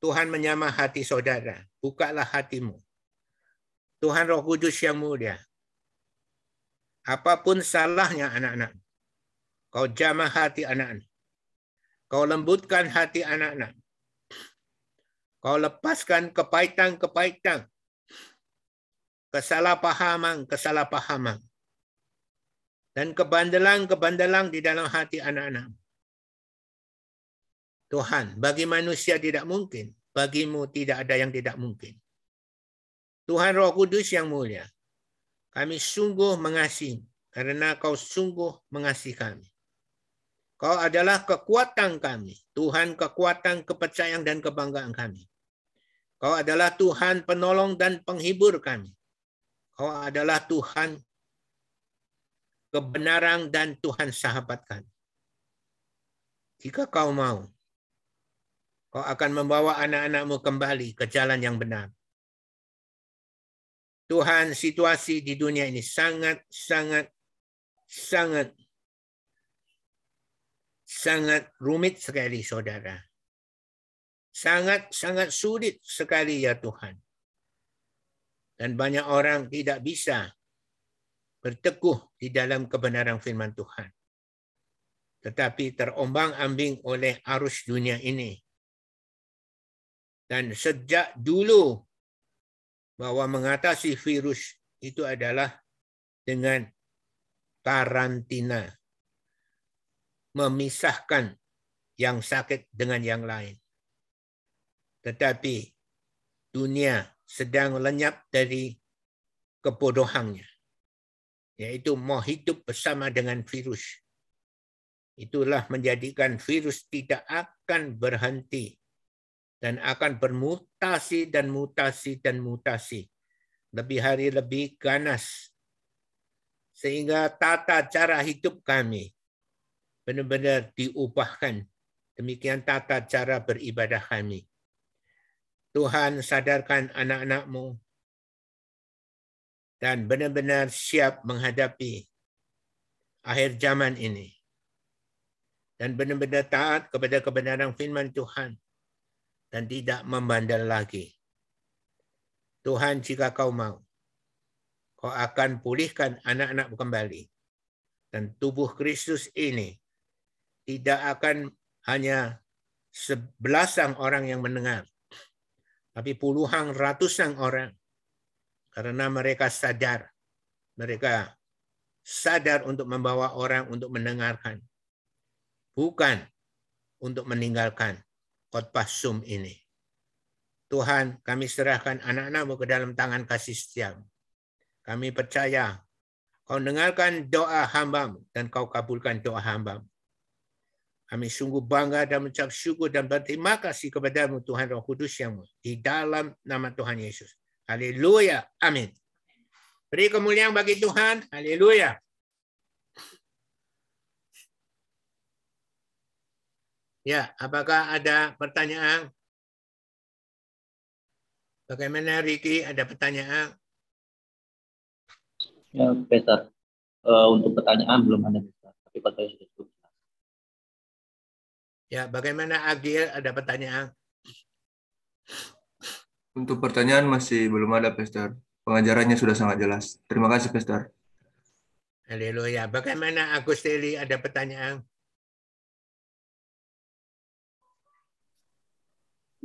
Tuhan menyamah hati saudara. Bukalah hatimu. Tuhan Roh Kudus yang mulia Apa pun salahnya anak-anak, kau jamah hati anak-anak. Kau lembutkan hati anak-anak. Kau lepaskan kepahitan-kepahitan. Kesalahpahaman-kesalahpahaman. Dan kebandelang-kebandelang di dalam hati anak-anak. Tuhan, bagi manusia tidak mungkin. Bagimu tidak ada yang tidak mungkin. Tuhan Roh Kudus yang mulia. Kami sungguh mengasihi karena kau sungguh mengasihi kami. Kau adalah kekuatan kami. Tuhan kekuatan, kepercayaan, dan kebanggaan kami. Kau adalah Tuhan penolong dan penghibur kami. Kau adalah Tuhan kebenaran dan Tuhan sahabat kami. Jika kau mau, kau akan membawa anak-anakmu kembali ke jalan yang benar. Tuhan situasi di dunia ini sangat sangat sangat sangat rumit sekali saudara. Sangat sangat sulit sekali ya Tuhan. Dan banyak orang tidak bisa berteguh di dalam kebenaran firman Tuhan. Tetapi terombang-ambing oleh arus dunia ini. Dan sejak dulu bahwa mengatasi virus itu adalah dengan karantina. Memisahkan yang sakit dengan yang lain. Tetapi dunia sedang lenyap dari kebodohannya. Yaitu mau hidup bersama dengan virus. Itulah menjadikan virus tidak akan berhenti dan akan bermutasi dan mutasi dan mutasi. Lebih hari lebih ganas. Sehingga tata cara hidup kami benar-benar diubahkan. Demikian tata cara beribadah kami. Tuhan sadarkan anak-anakmu dan benar-benar siap menghadapi akhir zaman ini. Dan benar-benar taat kepada kebenaran firman Tuhan dan tidak membandel lagi. Tuhan jika kau mau, kau akan pulihkan anak-anak kembali. Dan tubuh Kristus ini tidak akan hanya sebelasan orang yang mendengar, tapi puluhan ratusan orang karena mereka sadar, mereka sadar untuk membawa orang untuk mendengarkan, bukan untuk meninggalkan khotbah Zoom ini. Tuhan, kami serahkan anak-anakmu ke dalam tangan kasih setiamu. Kami percaya kau dengarkan doa hambamu dan kau kabulkan doa hambamu. Kami sungguh bangga dan mencap syukur dan berterima kasih kepadamu Tuhan Roh Kudus yang di dalam nama Tuhan Yesus. Haleluya. Amin. Beri kemuliaan bagi Tuhan. Haleluya. Ya, apakah ada pertanyaan? Bagaimana Ricky? Ada pertanyaan? Ya, Peter. Uh, untuk pertanyaan belum ada, Peter. Tapi kalau sudah cukup. Ya, bagaimana Agil? Ada pertanyaan? Untuk pertanyaan masih belum ada, Pastor. Pengajarannya sudah sangat jelas. Terima kasih, Pastor. Haleluya. Bagaimana Agusteli? Ada pertanyaan?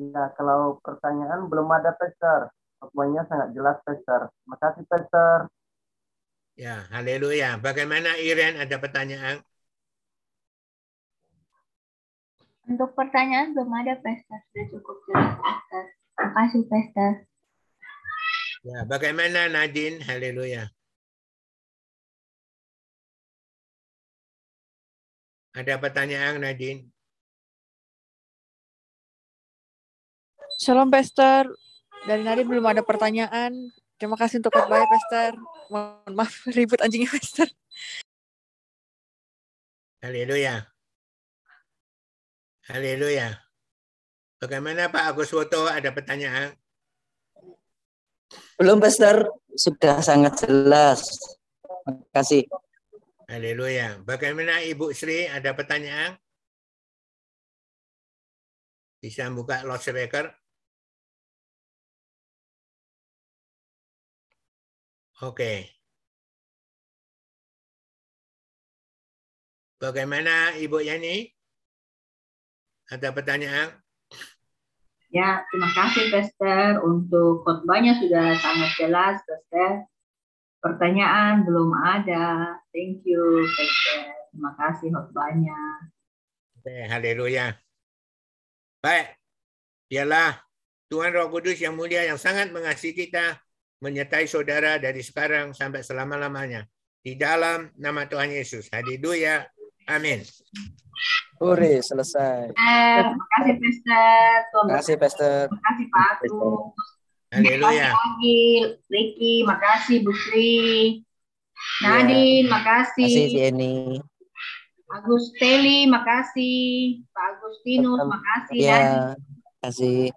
Ya, kalau pertanyaan belum ada, Pastor. Semuanya sangat jelas, Pastor. Terima kasih, Pastor. Ya, haleluya. Bagaimana Iren ada pertanyaan? Untuk pertanyaan belum ada, Pastor. Sudah cukup jelas, Pastor. Terima kasih, Pastor. Ya, bagaimana Nadine? Haleluya. Ada pertanyaan Nadine? Shalom, Pastor. Dari Nadi belum ada pertanyaan. Terima kasih untuk khotbahnya, Pastor. Mohon maaf, ribut anjingnya, Pastor. Haleluya. Haleluya. Bagaimana Pak Agus Woto? Ada pertanyaan? Belum, Pastor. Sudah sangat jelas. Terima kasih. Haleluya. Bagaimana Ibu Sri? Ada pertanyaan? Bisa buka loudspeaker? Oke. Bagaimana Ibu Yani? Ada pertanyaan? Ya, terima kasih Pastor untuk khotbahnya sudah sangat jelas Pastor. Pertanyaan belum ada. Thank you Pastor. Terima kasih khotbahnya. Oke, haleluya. Baik. Biarlah Tuhan Roh Kudus yang mulia yang sangat mengasihi kita menyertai saudara dari sekarang sampai selama-lamanya. Di dalam nama Tuhan Yesus. Haleluya. Amin. Ure, selesai. Eh, terima kasih Pastor. Terima kasih, Pastor. Terima kasih Pak Agus. Haleluya. Agil, Ricky, makasih Bu Sri. Nadine, makasih. Terima kasih, Jenny. Agus Teli, makasih. Pak Agustinus, makasih. Ya, kasih.